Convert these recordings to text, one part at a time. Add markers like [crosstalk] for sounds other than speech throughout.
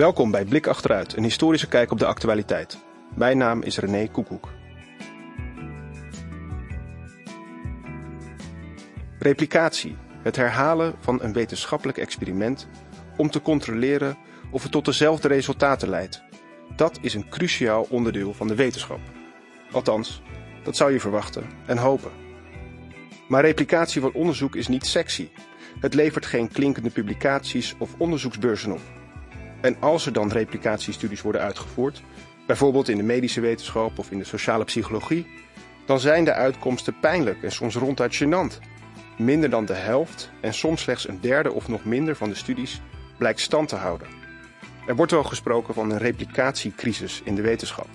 Welkom bij Blik Achteruit, een historische kijk op de actualiteit. Mijn naam is René Koekoek. Replicatie, het herhalen van een wetenschappelijk experiment om te controleren of het tot dezelfde resultaten leidt. Dat is een cruciaal onderdeel van de wetenschap. Althans, dat zou je verwachten en hopen. Maar replicatie van onderzoek is niet sexy. Het levert geen klinkende publicaties of onderzoeksbeurzen op. En als er dan replicatiestudies worden uitgevoerd, bijvoorbeeld in de medische wetenschap of in de sociale psychologie, dan zijn de uitkomsten pijnlijk en soms ronduit gênant. Minder dan de helft en soms slechts een derde of nog minder van de studies blijkt stand te houden. Er wordt wel gesproken van een replicatiecrisis in de wetenschap.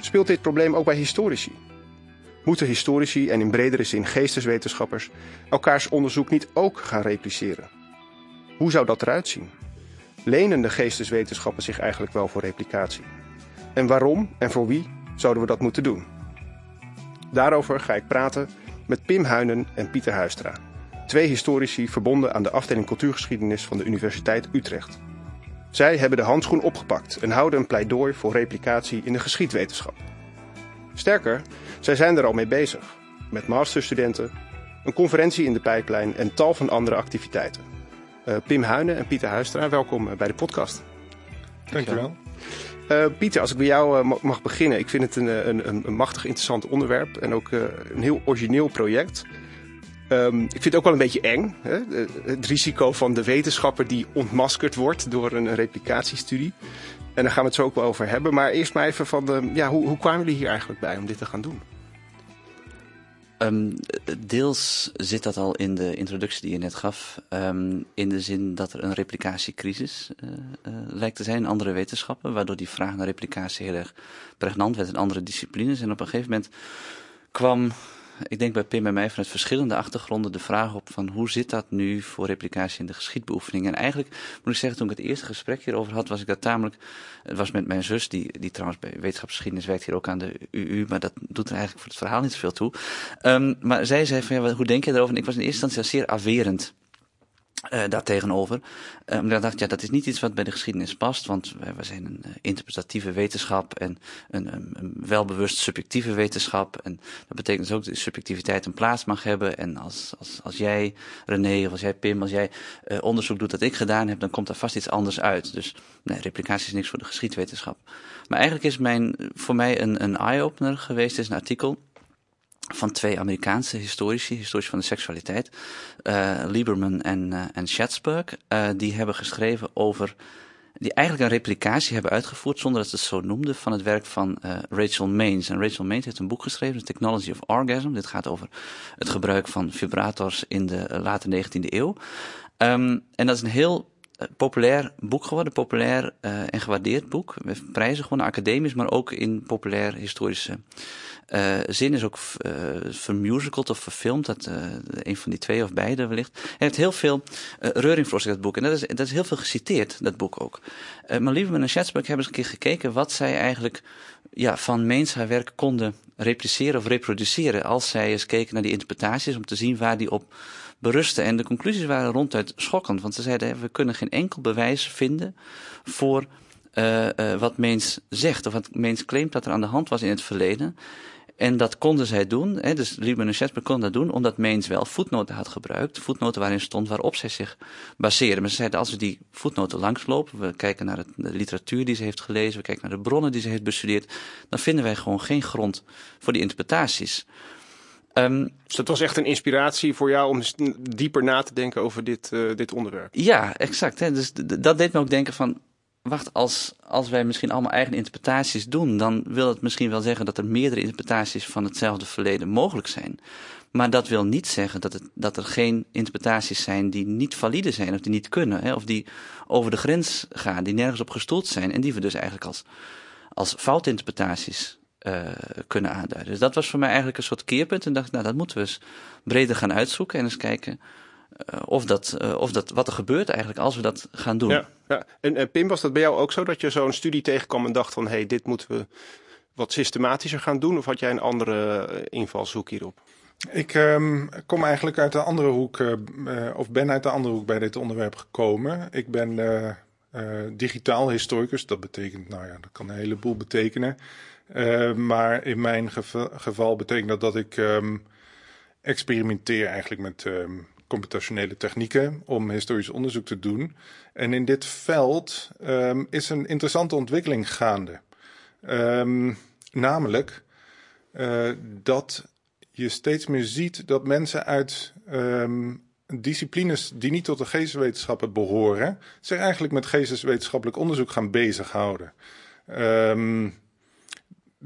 Speelt dit probleem ook bij historici? Moeten historici en in bredere zin geesteswetenschappers elkaars onderzoek niet ook gaan repliceren? Hoe zou dat eruit zien? Lenen de geesteswetenschappen zich eigenlijk wel voor replicatie? En waarom en voor wie zouden we dat moeten doen? Daarover ga ik praten met Pim Huinen en Pieter Huistra, twee historici verbonden aan de afdeling cultuurgeschiedenis van de Universiteit Utrecht. Zij hebben de handschoen opgepakt en houden een pleidooi voor replicatie in de geschiedwetenschap. Sterker, zij zijn er al mee bezig, met masterstudenten, een conferentie in de pijplijn en tal van andere activiteiten. Uh, Pim Huinen en Pieter Huistra, welkom eh, bij de podcast. Dankjewel. Uh, Pieter, als ik bij jou uh, mag beginnen. Ik vind het een, een, een machtig interessant onderwerp en ook uh, een heel origineel project. Um, ik vind het ook wel een beetje eng. Hè? Het risico van de wetenschapper die ontmaskerd wordt door een replicatiestudie. En daar gaan we het zo ook wel over hebben. Maar eerst maar even van, de, ja, hoe, hoe kwamen jullie hier eigenlijk bij om dit te gaan doen? Um, deels zit dat al in de introductie die je net gaf. Um, in de zin dat er een replicatiecrisis uh, uh, lijkt te zijn in andere wetenschappen. Waardoor die vraag naar replicatie heel erg pregnant werd in andere disciplines. En op een gegeven moment kwam ik denk bij Pim en mij vanuit verschillende achtergronden de vraag op van hoe zit dat nu voor replicatie in de geschiedbeoefening. En eigenlijk moet ik zeggen, toen ik het eerste gesprek hierover had, was ik dat tamelijk, het was met mijn zus, die, die trouwens bij wetenschapsgeschiedenis werkt hier ook aan de UU, maar dat doet er eigenlijk voor het verhaal niet zoveel toe. Um, maar zij zei van ja, hoe denk je erover? En ik was in eerste instantie zeer averend. Uh, daartegenover. Uh, omdat ik dacht, ja, dat is niet iets wat bij de geschiedenis past, want wij, zijn een uh, interpretatieve wetenschap en een, een, een, welbewust subjectieve wetenschap. En dat betekent dus ook dat subjectiviteit een plaats mag hebben. En als, als, als jij, René, of als jij, Pim, als jij onderzoek doet dat ik gedaan heb, dan komt er vast iets anders uit. Dus nee, replicatie is niks voor de geschiedwetenschap. Maar eigenlijk is mijn, voor mij een, een eye-opener geweest, is een artikel van twee Amerikaanse historici, historici van de seksualiteit, uh, Lieberman en, uh, en Schatzberg, uh, die hebben geschreven over, die eigenlijk een replicatie hebben uitgevoerd, zonder dat ze het zo noemden, van het werk van Rachel Maines. En Rachel Maines heeft een boek geschreven, The Technology of Orgasm. Dit gaat over het gebruik van vibrators in de late 19e eeuw. Um, en dat is een heel populair boek geworden, populair en gewaardeerd boek. Met prijzen gewonnen, academisch, maar ook in populair historische uh, zin is ook uh, vermusicald of verfilmd. Dat, uh, een van die twee of beide wellicht. Hij heeft heel veel uh, reuring voor zich, dat boek. En dat is, dat is heel veel geciteerd, dat boek ook. Maar Lieberman en Schatzberg hebben eens een keer gekeken wat zij eigenlijk ja, van Meens haar werk konden repliceren of reproduceren. Als zij eens keken naar die interpretaties om te zien waar die op berusten. En de conclusies waren ronduit schokkend. Want ze zeiden, we kunnen geen enkel bewijs vinden voor uh, wat Meens zegt. Of wat Meens claimt dat er aan de hand was in het verleden. En dat konden zij doen, hè, dus Lieberman en Schetsberg konden dat doen, omdat Meens wel voetnoten had gebruikt. Voetnoten waarin stond waarop zij zich baseren. Maar ze zeiden, als we die voetnoten langslopen, we kijken naar het, de literatuur die ze heeft gelezen, we kijken naar de bronnen die ze heeft bestudeerd, dan vinden wij gewoon geen grond voor die interpretaties. Um, dus dat was echt een inspiratie voor jou om dieper na te denken over dit, uh, dit onderwerp? Ja, exact. Hè. Dus dat deed me ook denken van, wacht, als, als wij misschien allemaal eigen interpretaties doen, dan wil het misschien wel zeggen dat er meerdere interpretaties van hetzelfde verleden mogelijk zijn. Maar dat wil niet zeggen dat, het, dat er geen interpretaties zijn die niet valide zijn of die niet kunnen, hè, of die over de grens gaan, die nergens op gestoeld zijn en die we dus eigenlijk als, als foutinterpretaties uh, kunnen aanduiden. Dus dat was voor mij eigenlijk een soort keerpunt en dacht, nou dat moeten we eens breder gaan uitzoeken en eens kijken uh, of, dat, uh, of dat, wat er gebeurt eigenlijk als we dat gaan doen. Ja, ja. En, en Pim, was dat bij jou ook zo dat je zo'n studie tegenkwam en dacht van hé, hey, dit moeten we wat systematischer gaan doen? Of had jij een andere invalshoek hierop? Ik um, kom eigenlijk uit de andere hoek, uh, of ben uit de andere hoek bij dit onderwerp gekomen. Ik ben uh, digitaal historicus. Dat betekent, nou ja, dat kan een heleboel betekenen. Uh, maar in mijn geval, geval, betekent dat dat ik um, experimenteer eigenlijk met um, computationele technieken om historisch onderzoek te doen. En in dit veld um, is een interessante ontwikkeling gaande. namelijk uh, dat je steeds meer ziet dat mensen uit um, disciplines die niet tot de geesteswetenschappen behoren, zich eigenlijk met geesteswetenschappelijk onderzoek gaan bezighouden.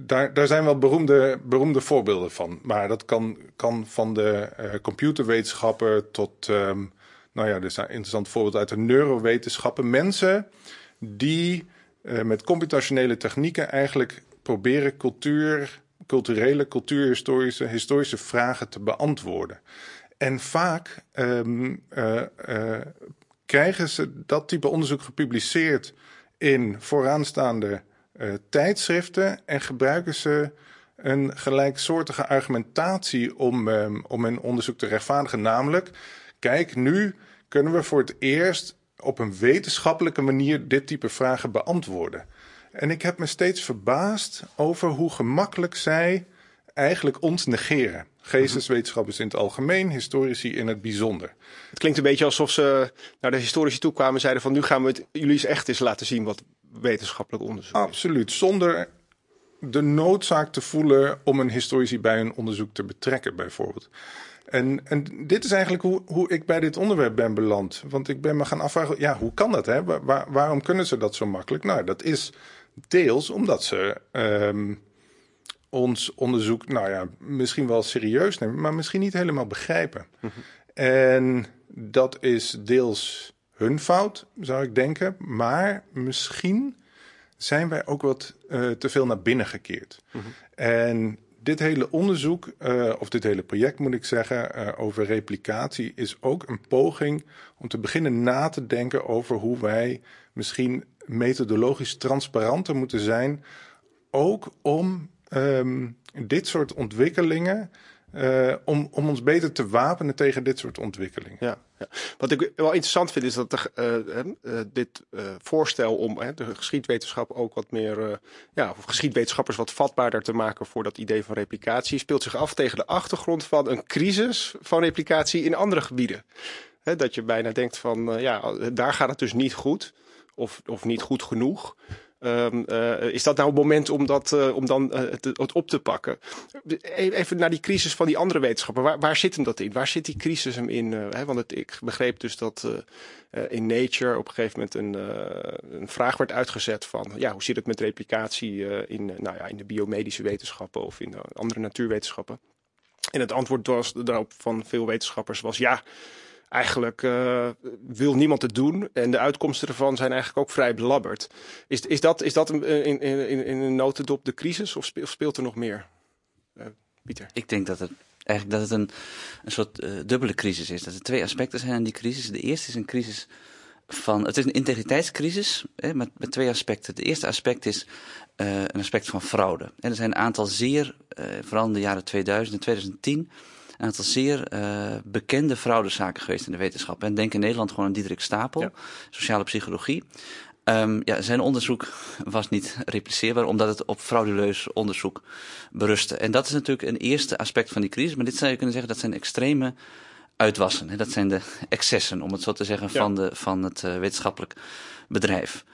Daar, daar zijn wel beroemde, beroemde voorbeelden van. Maar dat kan, kan van de uh, computerwetenschappen tot, um, nou ja, er is een interessant voorbeeld uit de neurowetenschappen. Mensen die uh, met computationele technieken eigenlijk proberen cultuur culturele, cultuurhistorische, historische vragen te beantwoorden. En vaak uh, uh, krijgen ze dat type onderzoek gepubliceerd in vooraanstaande uh, tijdschriften en gebruiken ze een gelijksoortige argumentatie om, um, om hun onderzoek te rechtvaardigen. Namelijk, kijk, nu kunnen we voor het eerst op een wetenschappelijke manier dit type vragen beantwoorden. En ik heb me steeds verbaasd over hoe gemakkelijk zij eigenlijk ons negeren. Geesteswetenschappers in het algemeen, historici in het bijzonder. Het klinkt een beetje alsof ze naar de historici toe kwamen en zeiden van nu gaan we het jullie eens echt eens laten zien wat wetenschappelijk onderzoek. Absoluut, zonder de noodzaak te voelen om een historici bij een onderzoek te betrekken bijvoorbeeld. En, en dit is eigenlijk hoe, hoe ik bij dit onderwerp ben beland. Want ik ben me gaan afvragen, ja, hoe kan dat? Hè? Waar, waarom kunnen ze dat zo makkelijk? Nou, dat is Deels omdat ze um, ons onderzoek, nou ja, misschien wel serieus nemen, maar misschien niet helemaal begrijpen. Mm -hmm. En dat is deels hun fout, zou ik denken. Maar misschien zijn wij ook wat uh, te veel naar binnen gekeerd. En dit hele onderzoek, uh, of dit hele project moet ik zeggen, uh, over replicatie, is ook een poging om te beginnen na te denken over hoe wij misschien methodologisch transparanter moeten zijn. Ook om um, dit soort ontwikkelingen. Om, om ons beter te wapenen tegen dit soort ontwikkelingen. Ja, Wat ik wel interessant vind is dat de, uh, uh, dit voorstel om de geschiedwetenschap ook wat meer, ja, of geschiedwetenschappers wat vatbaarder te maken voor dat idee van replicatie, speelt zich af tegen de achtergrond van een crisis van replicatie in andere gebieden. Dat je bijna denkt van, ja, daar gaat het dus niet goed of, of niet goed genoeg. Um, uh, is dat nou het moment om, dat, uh, om dan uh, het, op te pakken? E-, even naar die crisis van die andere wetenschappen. Waar, waar zit hem dat in? Waar zit die crisis hem in? Hè? Want ik begreep dus dat in Nature op een gegeven moment een, een, vraag werd uitgezet van... Ja, hoe zit het met replicatie in, nou ja, in de biomedische wetenschappen of in de andere natuurwetenschappen? En het antwoord was, daarop van veel wetenschappers was ja eigenlijk uh, wil niemand het doen. En de uitkomsten ervan zijn eigenlijk ook vrij belabberd. Is, is dat, is dat in, in, in, in een notendop de crisis of speelt, er nog meer? Uh, Pieter? Ik denk dat het eigenlijk dat het een, een soort uh, dubbele crisis is. Dat er twee aspecten zijn aan die crisis. De eerste is een crisis van. Het is een integriteitscrisis hè, met, met twee aspecten. Het eerste aspect is een aspect van fraude. En er zijn een aantal zeer, vooral in de jaren 2000 en 2010 een aantal zeer uh, bekende fraudezaken geweest in de wetenschap. En denk in Nederland gewoon aan Diederik Stapel, ja. sociale psychologie. Um, ja, zijn onderzoek was niet repliceerbaar omdat het op frauduleus onderzoek berustte. En dat is natuurlijk een eerste aspect van die crisis. Maar dit zou je kunnen zeggen, dat zijn extreme uitwassen. Hè? Dat zijn de excessen, om het zo te zeggen, ja. van, de, van het uh, wetenschappelijk bedrijf.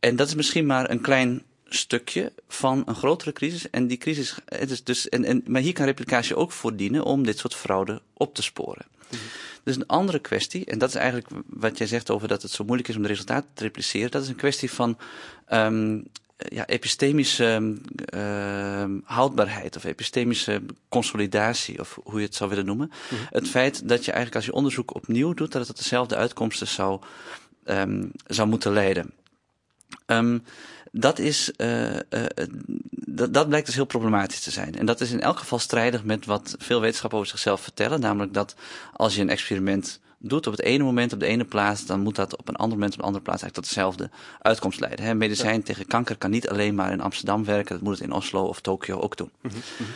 En dat is misschien maar een klein stukje van een grotere crisis. En die crisis, het is dus, en, en, maar hier kan replicatie ook voor dienen om dit soort fraude op te sporen. Mm -hmm. Dus een andere kwestie, en dat is eigenlijk wat jij zegt over dat het zo moeilijk is om de resultaten te repliceren, dat is een kwestie van um, ja, epistemische uh, houdbaarheid of epistemische consolidatie, of hoe je het zou willen noemen. Mm -hmm. Het feit dat je eigenlijk als je onderzoek opnieuw doet, dat het tot dezelfde uitkomsten zou, um, zou moeten leiden. Um, dat, is, uh, uh, dat, dat blijkt dus heel problematisch te zijn. En dat is in elk geval strijdig met wat veel wetenschappers over zichzelf vertellen. Namelijk dat als je een experiment doet op het ene moment op de ene plaats, dan moet dat op een ander moment op een andere plaats eigenlijk tot dezelfde uitkomst leiden. Hè, medicijn ja. tegen kanker kan niet alleen maar in Amsterdam werken, dat moet het in Oslo of Tokio ook doen. Mm -hmm.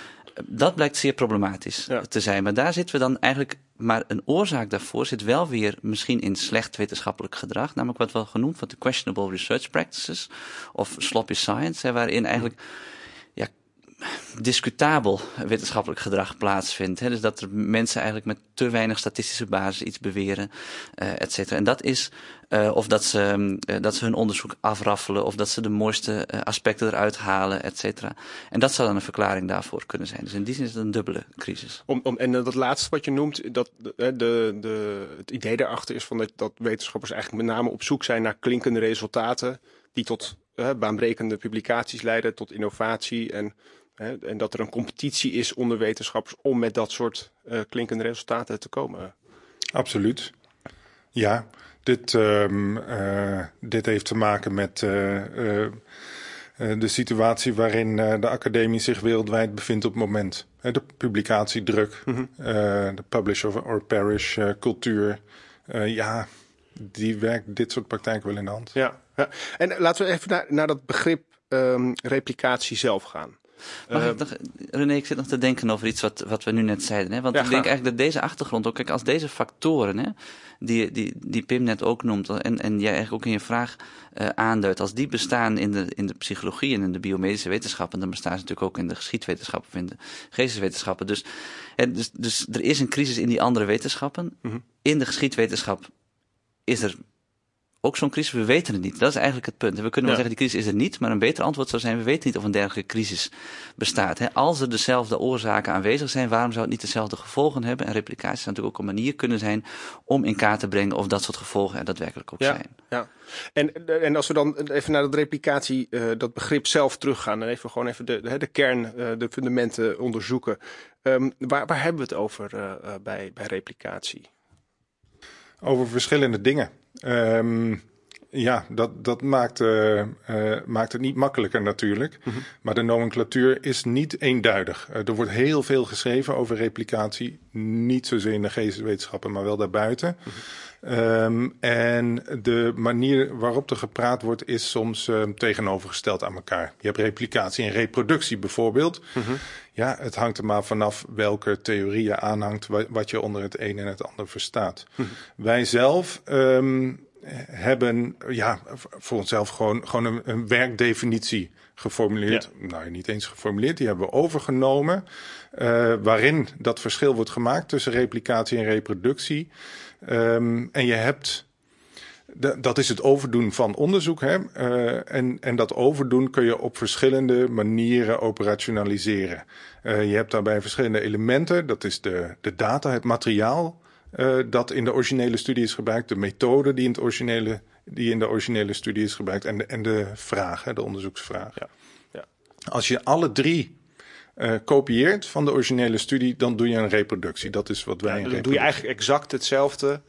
Dat blijkt zeer problematisch Ja. te zijn. Maar daar zitten we dan eigenlijk. Maar een oorzaak daarvoor zit wel weer misschien in slecht wetenschappelijk gedrag. Namelijk wat wel genoemd wordt de questionable research practices. Of sloppy science. Hè, waarin eigenlijk ja, discutabel wetenschappelijk gedrag plaatsvindt. Hè. Dus dat er mensen eigenlijk met te weinig statistische basis iets beweren, eh et cetera. En dat is, eh, of dat ze, mm, eh, dat ze hun onderzoek afraffelen, of dat ze de mooiste aspecten eruit halen, et cetera. En dat zou dan een verklaring daarvoor kunnen zijn. Dus in die zin is het een dubbele crisis. Om, om, en dat laatste wat je noemt, dat, de, de, het idee daarachter is van dat, dat wetenschappers eigenlijk met name op zoek zijn naar klinkende resultaten die tot baanbrekende publicaties leiden, tot innovatie en, hè, en dat er een competitie is onder wetenschappers om met dat soort eh, klinkende resultaten te komen. Absoluut. Ja, dit, ehm, eh, dit heeft te maken met eh, de situatie waarin de academie zich wereldwijd bevindt op het moment. De publicatiedruk, Mhm. de publish or, perish cultuur. Ja, die werkt dit soort praktijken wel in de hand. Ja, ja. En laten we even naar, naar dat begrip ehm, replicatie zelf gaan. Mag ik nog, René, ik zit nog te denken over iets wat, wat we nu net zeiden. Hè? Want Ja, ik denk eigenlijk dat deze achtergrond ook, kijk, als deze factoren, hè, die, die, die Pim net ook noemt, en, en jij eigenlijk ook in je vraag eh, aanduidt, als die bestaan in de, in de psychologie en in de biomedische wetenschappen, dan bestaan ze natuurlijk ook in de geschiedwetenschappen of in de geesteswetenschappen. Dus, hè, dus, dus er is een crisis in die andere wetenschappen. Mhm. In de geschiedwetenschap is er ook zo'n crisis, we weten het niet. Dat is eigenlijk het punt. En we kunnen wel Ja. zeggen, die crisis is er niet, maar een beter antwoord zou zijn, we weten niet of een dergelijke crisis bestaat. Hè. Als er dezelfde oorzaken aanwezig zijn, waarom zou het niet dezelfde gevolgen hebben? En replicatie zou natuurlijk ook een manier kunnen zijn om in kaart te brengen of dat soort gevolgen er daadwerkelijk ook Ja. zijn. Ja, en, en als we dan even naar dat replicatie, eh, dat begrip zelf teruggaan en even gewoon even de, de, de kern, eh, de fundamenten onderzoeken. Ehm, waar, waar hebben we het over eh, bij, bij replicatie? Over verschillende dingen. Ehm, ja, dat, dat maakt, eh, eh, maakt het niet makkelijker natuurlijk. Maar de nomenclatuur is niet eenduidig. Eh, er wordt heel veel geschreven over replicatie. Niet zozeer in de geesteswetenschappen, maar wel daarbuiten. Ehm, en de manier waarop er gepraat wordt is soms ehm, tegenovergesteld aan elkaar. Je hebt replicatie en reproductie bijvoorbeeld. Ja, het hangt er maar vanaf welke theorie je aanhangt, wa- wat je onder het een en het ander verstaat. Wij zelf ehm, hebben ja, voor onszelf gewoon, gewoon een, een werkdefinitie geformuleerd. Nou, niet eens geformuleerd, die hebben we overgenomen. eh, waarin dat verschil wordt gemaakt tussen replicatie en reproductie. Ehm, en je hebt Da- dat is het overdoen van onderzoek. Hè? Eh, en, en dat overdoen kun je op verschillende manieren operationaliseren. Eh, je hebt daarbij verschillende elementen. Dat is de, de data, het materiaal dat in de originele studie is gebruikt, de methode die in, het originele, die in de originele studie is gebruikt en de, en de vraag, hè, de onderzoeksvraag. Ja, ja. Als je alle drie eh, kopieert van de originele studie, dan doe je een reproductie. Dat is wat wij een Dan doe je eigenlijk exact hetzelfde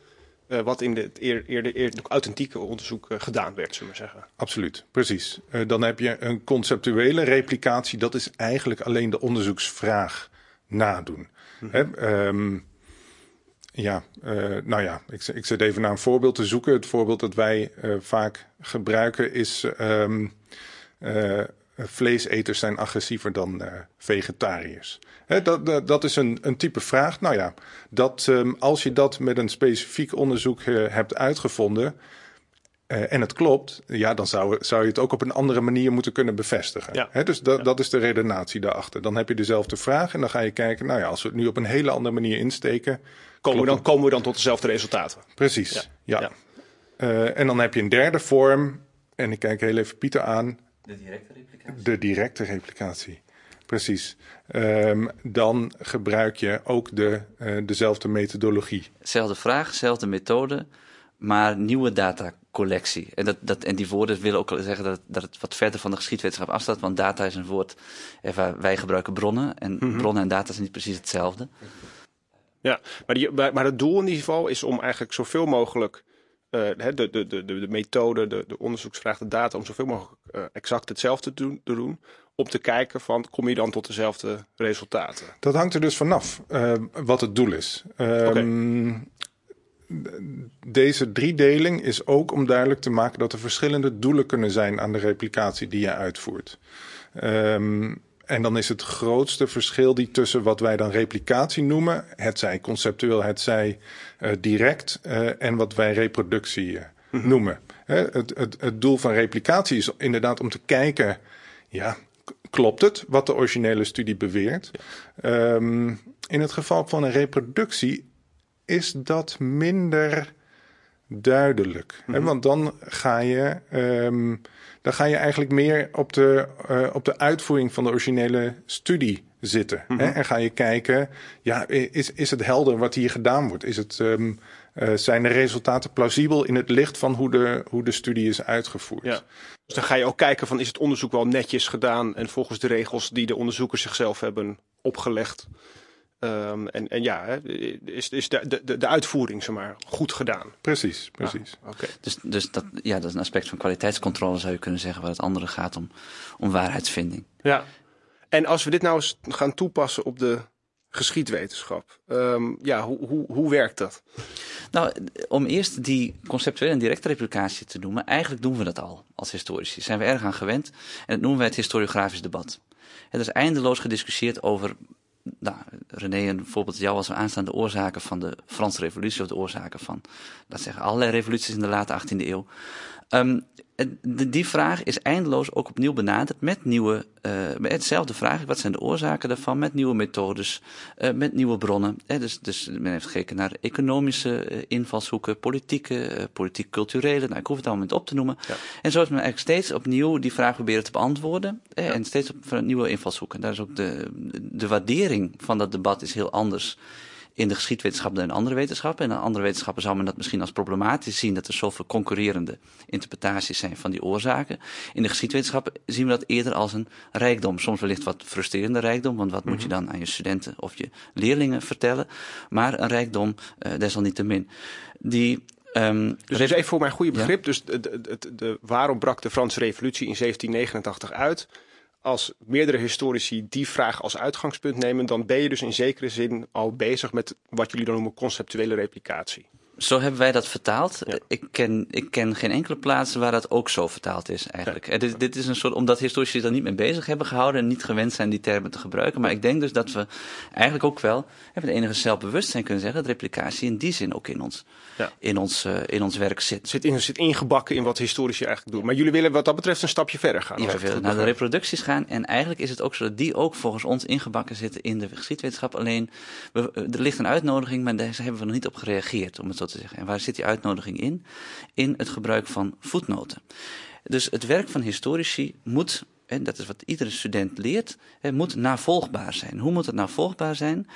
eh, wat in de, het eer, eerder, eerder authentieke onderzoek eh, gedaan werd, zullen we maar zeggen. Absoluut, precies. Dan heb je een conceptuele replicatie. Dat is eigenlijk alleen de onderzoeksvraag nadoen. Hè, ehm, ja, eh, nou ja, ik, ik zit even naar een voorbeeld te zoeken. Het voorbeeld dat wij eh, vaak gebruiken is... ehm, eh, vleeseters zijn agressiever dan vegetariërs. Hè, dat, dat, dat is een, een type vraag. Nou ja, dat, ehm, als je dat met een specifiek onderzoek hebt uitgevonden... en het klopt, ja, dan zou, zou je het ook op een andere manier moeten kunnen bevestigen. Ja. Hè, dus dat, dat is de redenatie daarachter. Dan heb je dezelfde vraag en dan ga je kijken... nou ja, als we het nu op een hele andere manier insteken... Komen we, dan, komen we dan tot dezelfde resultaten? Precies, Ja. ja. Ja. Eh, en dan heb je een derde vorm... en ik kijk heel even Pieter aan... De directe replicatie. De directe replicatie. Precies. Ehm, dan gebruik je ook de, eh, dezelfde methodologie. Zelfde vraag, zelfde methode, maar nieuwe datacollectie. En, dat, dat, en die woorden willen ook zeggen dat het, dat het wat verder van de geschiedwetenschap afstaat, want data is een woord eh, waar wij gebruiken bronnen. En bronnen en data zijn niet precies hetzelfde. Ja, maar, die, maar het doel in ieder geval is om eigenlijk zoveel mogelijk hè, de, de, de, de, de methode, de, de onderzoeksvraag, de data, om zoveel mogelijk eh, exact hetzelfde te doen, te doen. Om te kijken van, kom je dan tot dezelfde resultaten? Dat hangt er dus vanaf eh, wat het doel is. Ehm, Deze driedeling is ook om duidelijk te maken dat er verschillende doelen kunnen zijn aan de replicatie die je uitvoert. Ehm, en dan is het grootste verschil die tussen wat wij dan replicatie noemen, het zij conceptueel, het zij uh, direct, uh, en wat wij reproductie uh, noemen. het, het, het doel van replicatie is inderdaad om te kijken, ja, klopt het wat de originele studie beweert? Ja. Um, in het geval van een reproductie is dat minder duidelijk. Mm -hmm. Want dan ga je, um, dan ga je eigenlijk meer op de, uh, op de uitvoering van de originele studie zitten. Mm -hmm. hè? En ga je kijken, ja, is, is het helder wat hier gedaan wordt? Is het, um, uh, zijn de resultaten plausibel in het licht van hoe de, hoe de studie is uitgevoerd? Ja. Dus dan ga je ook kijken van is het onderzoek wel netjes gedaan en volgens de regels die de onderzoekers zichzelf hebben opgelegd. Um, en, en ja, hè, is, is de, de, de uitvoering zeg maar, goed gedaan? Precies, precies. Ah, okay. Dus, dus dat, ja, dat is een aspect van kwaliteitscontrole, zou je kunnen zeggen, waar het andere gaat om, om waarheidsvinding. Ja, en als we dit nou eens gaan toepassen op de geschiedwetenschap, um, ja, hoe, hoe, hoe werkt dat? Nou, om eerst die conceptuele en directe replicatie te noemen, eigenlijk doen we dat al als historici. Zijn we erg aan gewend en dat noemen wij het historiografisch debat. Het is eindeloos gediscussieerd over nou, René, een voorbeeld jou als aanstaande oorzaken van de Franse revolutie, of de oorzaken van, laat zeggen, allerlei revoluties in de late 18e eeuw. Um, die vraag is eindeloos ook opnieuw benaderd met nieuwe, uh, met hetzelfde vraag, wat zijn de oorzaken daarvan, met nieuwe methodes, uh, met nieuwe bronnen. Eh, dus, dus men heeft gekeken naar economische uh, invalshoeken, politieke, politiek-culturele, nou, ik hoef het allemaal niet op te noemen. Ja. En zo is men eigenlijk steeds opnieuw die vraag proberen te beantwoorden ja. en steeds op nieuwe invalshoeken. Daar is ook de, de waardering van dat debat is heel anders in de geschiedwetenschap dan in andere wetenschappen. En in andere wetenschappen zou men dat misschien als problematisch zien dat er zoveel concurrerende interpretaties zijn van die oorzaken. In de geschiedwetenschap zien we dat eerder als een rijkdom. Soms wellicht wat frustrerende rijkdom, want wat mm -hmm. moet je dan aan je studenten of je leerlingen vertellen? Maar een rijkdom uh, desalniettemin. Die Um, dus, even voor mijn goede begrip, ja? dus de, de, de, de, waarom brak de Franse revolutie in 1789 uit? Als meerdere historici die vraag als uitgangspunt nemen, dan ben je dus in zekere zin al bezig met wat jullie dan noemen conceptuele replicatie. Zo hebben wij dat vertaald. Ja. Ik, ken, ik ken geen enkele plaats waar dat ook zo vertaald is eigenlijk. Ja. Dit, dit, is een soort, omdat historici zich er niet mee bezig hebben gehouden en niet gewend zijn die termen te gebruiken. Maar ik denk dus dat we eigenlijk ook wel hebben enige zelfbewustzijn kunnen zeggen dat replicatie in die zin ook in ons, ja. in ons, uh, in ons werk zit. Zit, in, zit ingebakken in wat historici eigenlijk doen. Maar jullie willen wat dat betreft een stapje verder gaan. Ja, willen naar de reproducties gaan. En eigenlijk is het ook zo dat die ook volgens ons ingebakken zitten in de geschiedwetenschap. Alleen, we, er ligt een uitnodiging, maar daar hebben we nog niet op gereageerd, om het zo te zeggen. En waar zit die uitnodiging in? In het gebruik van voetnoten. Dus het werk van historici moet, en dat is wat iedere student leert, moet navolgbaar zijn. Hoe moet het navolgbaar zijn?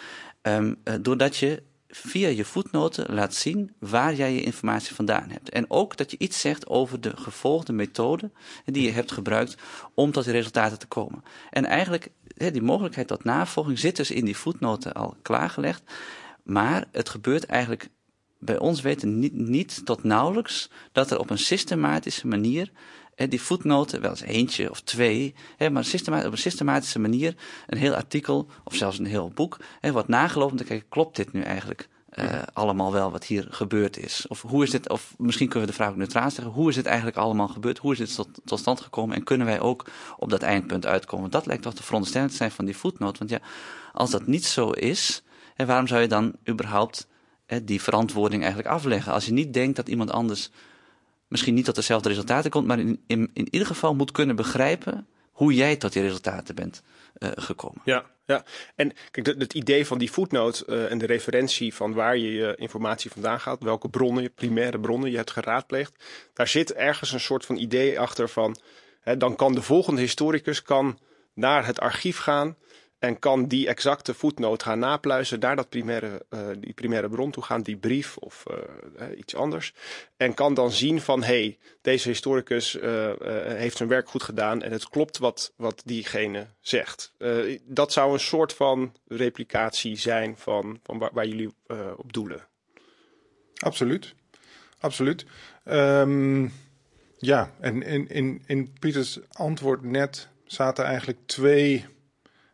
Um, doordat je via je voetnoten laat zien waar jij je informatie vandaan hebt. En ook dat je iets zegt over de gevolgde methode die je hebt gebruikt om tot die resultaten te komen. En eigenlijk, die mogelijkheid tot navolging zit dus in die voetnoten al klaargelegd. Maar het gebeurt eigenlijk bij ons weten niet, niet tot nauwelijks dat er op een systematische manier hè, die voetnoten, wel eens eentje of twee, hè, maar op een systematische manier een heel artikel of zelfs een heel boek hè, wordt nagelopen om te kijken, klopt dit nu eigenlijk? Uh, allemaal wel wat hier gebeurd is. Of hoe is dit, of misschien kunnen we de vraag ook neutraal zeggen, hoe is het eigenlijk allemaal gebeurd? Hoe is dit tot, tot stand gekomen? En kunnen wij ook op dat eindpunt uitkomen? Dat lijkt toch de veronderstelling te zijn van die voetnoot. Want ja, als dat niet zo is, hè, waarom zou je dan überhaupt die verantwoording eigenlijk afleggen. Als je niet denkt dat iemand anders misschien niet tot dezelfde resultaten komt, maar in, in, in ieder geval moet kunnen begrijpen hoe jij tot die resultaten bent uh, gekomen. Ja, ja. En kijk, het, idee van die voetnoot uh, en de referentie van waar je je informatie vandaan gaat, welke bronnen, primaire bronnen je hebt geraadpleegd, daar zit ergens een soort van idee achter van, hè, dan kan de volgende historicus kan naar het archief gaan en kan die exacte voetnoot gaan napluizen, naar dat primaire, uh, die primaire bron toe gaan, die brief of uh, iets anders. En kan dan zien van, hé, hey, deze historicus heeft zijn werk goed gedaan en het klopt wat, wat diegene zegt. dat zou een soort van replicatie zijn van, van waar, jullie op doelen. Absoluut, absoluut. Um, ja, en in, in, in Pieters antwoord net zaten eigenlijk twee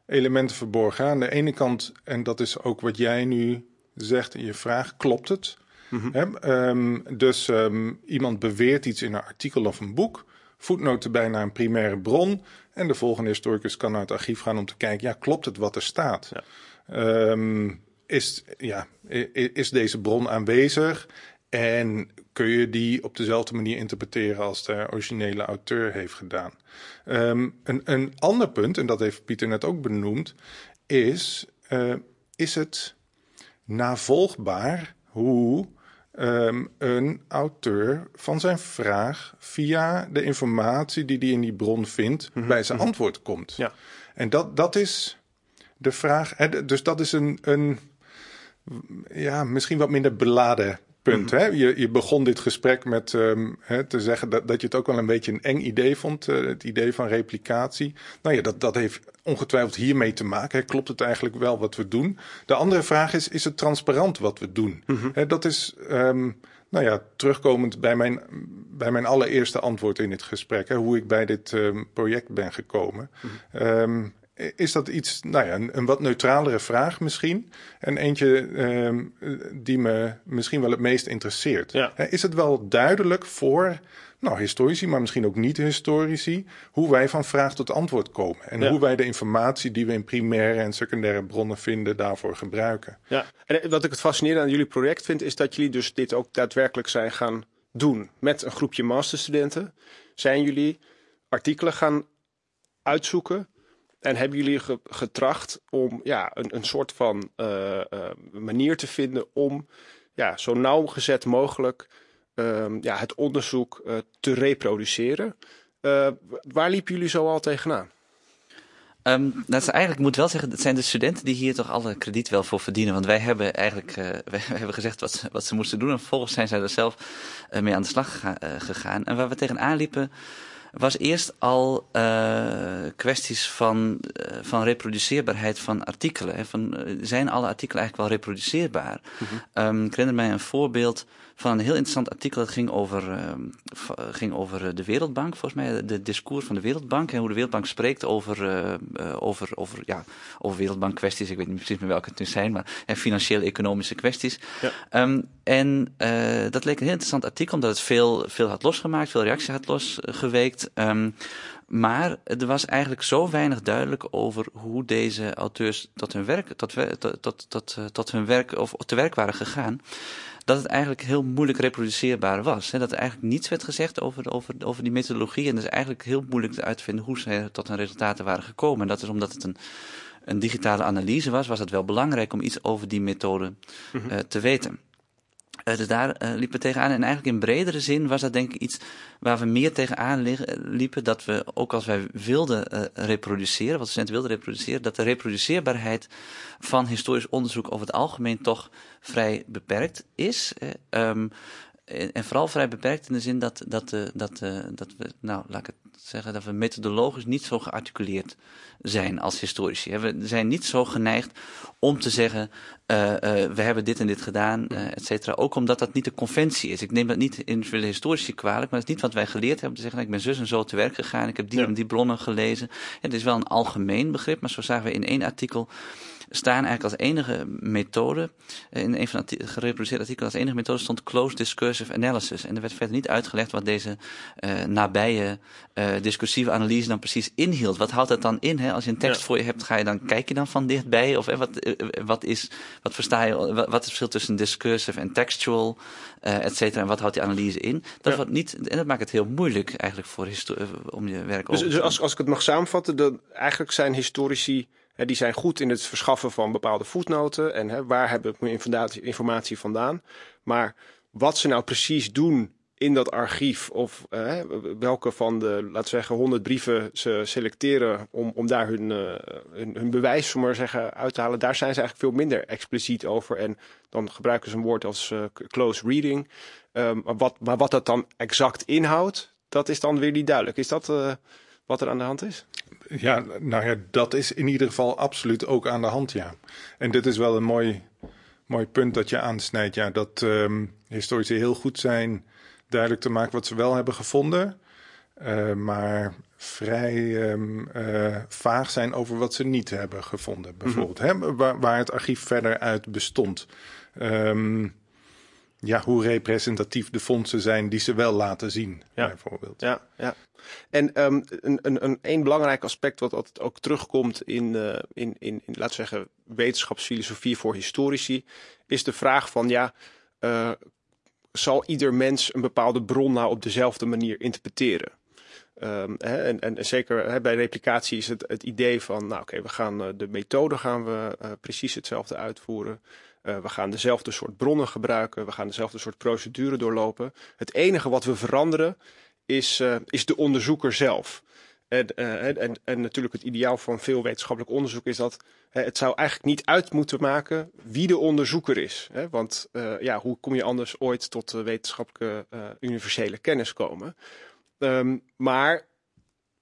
elementen verborgen. Aan de ene kant, en dat is ook wat jij nu zegt in je vraag, klopt het? Mm -hmm. um, dus um, iemand beweert iets in een artikel of een boek. voetnoot erbij naar een primaire bron. En de volgende historicus kan naar het archief gaan om te kijken, ja, klopt het wat er staat? Ja. Ehm, is, ja, is deze bron aanwezig? En kun je die op dezelfde manier interpreteren als de originele auteur heeft gedaan? Ehm, een, een ander punt, en dat heeft Pieter net ook benoemd, is: eh, is het navolgbaar hoe ehm, een auteur van zijn vraag via de informatie die hij in die bron vindt, bij zijn antwoord komt? Ja. En dat, dat is de vraag. Dus dat is een, een ja, misschien wat minder beladen punt. hè? Je, je begon dit gesprek met ehm, hè, te zeggen dat, dat je het ook wel een beetje een eng idee vond. eh, het idee van replicatie. Nou ja, dat, dat heeft ongetwijfeld hiermee te maken. Hè? Klopt het eigenlijk wel wat we doen? De andere vraag is, is het transparant wat we doen? Hè, dat is... ehm, nou ja, terugkomend bij mijn, bij mijn allereerste antwoord in dit gesprek, hè, hoe ik bij dit ehm, project ben gekomen. Ehm, is dat iets, nou ja, een, een wat neutralere vraag misschien. En eentje ehm, die me misschien wel het meest interesseert. Ja. Is het wel duidelijk voor nou, historici, maar misschien ook niet-historici, hoe wij van vraag tot antwoord komen. En Ja. hoe wij de informatie die we in primaire en secundaire bronnen vinden, daarvoor gebruiken. Ja, en eh, wat ik het fascinerende aan jullie project vind, is dat jullie dus dit ook daadwerkelijk zijn gaan doen met een groepje masterstudenten. Zijn jullie artikelen gaan uitzoeken en hebben jullie ge- getracht om ja, een, een soort van eh, eh, manier te vinden om ja, zo nauwgezet mogelijk ehm, ja, het onderzoek eh, te reproduceren? Waar liepen jullie zo al tegenaan? Ehm, dat is eigenlijk, ik moet wel zeggen, het zijn de studenten die hier toch alle krediet wel voor verdienen. Want wij hebben eigenlijk [laughs] wij, hebben gezegd wat, wat ze moesten doen. En vervolgens zijn zij er zelf mee aan de slag gega- gegaan. En waar we tegenaan liepen, was eerst al eh, kwesties van, eh, van reproduceerbaarheid van artikelen. Hè. Van, eh, zijn alle artikelen eigenlijk wel reproduceerbaar? Ehm, ik herinner mij een voorbeeld van een heel interessant artikel. Dat ging over, ehm, eh, ging over eh, de Wereldbank, volgens mij. De discours van de Wereldbank. En hoe de Wereldbank spreekt over, eh, over, over, ja, over Wereldbankkwesties. Ik weet niet precies meer welke het nu zijn. Maar en financieel-economische kwesties. Ja. Ehm, en dat leek een heel interessant artikel. Omdat het veel, veel had losgemaakt. Veel reactie had losgeweekt. Ehm, maar er was eigenlijk zo weinig duidelijk over hoe deze auteurs tot hun werk, tot, we- tot, tot, tot hun werk of te werk waren gegaan. Dat het eigenlijk heel moeilijk reproduceerbaar was. Hè? Dat er eigenlijk niets werd gezegd over, over, over die methodologie. En het is eigenlijk heel moeilijk uit te vinden hoe ze tot hun resultaten waren gekomen. En dat is omdat het een, een digitale analyse was, was het wel belangrijk om iets over die methode eh, te weten. Eh, dus daar eh, liepen we tegenaan. En eigenlijk in bredere zin was dat denk ik iets waar we meer tegenaan liepen. Dat we, ook als wij wilden eh, reproduceren, wat de studenten wilden reproduceren, dat de reproduceerbaarheid van historisch onderzoek over het algemeen toch vrij beperkt is. En, en vooral vrij beperkt in de zin dat, dat, eh, dat, eh, dat we, nou laat ik het zeggen, dat we methodologisch niet zo gearticuleerd zijn als historici. We zijn niet zo geneigd om te zeggen, eh, eh, we hebben dit en dit gedaan, eh et cetera. Ook omdat dat niet de conventie is. Ik neem dat niet individuele historici kwalijk, maar het is niet wat wij geleerd hebben. Te zeggen, ik ben zus en zo te werk gegaan, ik heb die Ja. en die bronnen gelezen. Het is wel een algemeen begrip, maar zo zagen we in één artikel staan eigenlijk als enige methode, eh, in een van de gereproduceerde artikelen als enige methode stond close discursive analysis. En er werd verder niet uitgelegd wat deze eh, nabije eh, discursieve analyse dan precies inhield. Wat houdt dat dan in? Hè? Als je een tekst Ja. voor je hebt, ga je dan, kijk je dan van dichtbij? Of wat, wat, is, wat versta je, wat, wat is het verschil tussen discursive en textual, eh et cetera? En wat houdt die analyse in? Dat Ja. wordt niet, en dat maakt het heel moeilijk eigenlijk voor om je werk Dus, over te dus als, als ik het mag samenvatten, dan eigenlijk zijn historici, die zijn goed in het verschaffen van bepaalde voetnoten en hè, waar heb ik mijn informatie, vandaan. Maar wat ze nou precies doen in dat archief of welke van de, laten we zeggen, honderd brieven ze selecteren om, om daar hun, eh, hun, hun bewijs, maar zeggen, uit te halen, daar zijn ze eigenlijk veel minder expliciet over. En dan gebruiken ze een woord als eh, close reading. Ehm, maar, wat, maar wat dat dan exact inhoudt, dat is dan weer niet duidelijk. Is dat eh, wat er aan de hand is? Ja, nou ja, dat is in ieder geval absoluut ook aan de hand, ja. En dit is wel een mooi, mooi punt dat je aansnijdt, ja. Dat ehm, historici heel goed zijn duidelijk te maken wat ze wel hebben gevonden. eh, maar vrij ehm, eh, vaag zijn over wat ze niet hebben gevonden, bijvoorbeeld. hè, waar, waar het archief verder uit bestond. Ehm, ja, hoe representatief de fondsen zijn die ze wel laten zien, Ja. bijvoorbeeld. Ja, ja. En ehm, een, een, een, een belangrijk aspect wat altijd ook terugkomt in, eh, in, in, in, laten we zeggen, wetenschapsfilosofie voor historici, is de vraag van, ja, eh, zal ieder mens een bepaalde bron nou op dezelfde manier interpreteren? Ehm, hè, en, en zeker hè, bij replicatie is het het idee van, nou oké, we gaan eh, de methode gaan we precies hetzelfde uitvoeren. Eh, we gaan dezelfde soort bronnen gebruiken. We gaan dezelfde soort procedure doorlopen. Het enige wat we veranderen is, eh, is de onderzoeker zelf. En, eh, en, en, en natuurlijk het ideaal van veel wetenschappelijk onderzoek is dat het zou eigenlijk niet uit moeten maken wie de onderzoeker is. Hè? Want ja, hoe kom je anders ooit tot wetenschappelijke universele kennis komen? Ehm, maar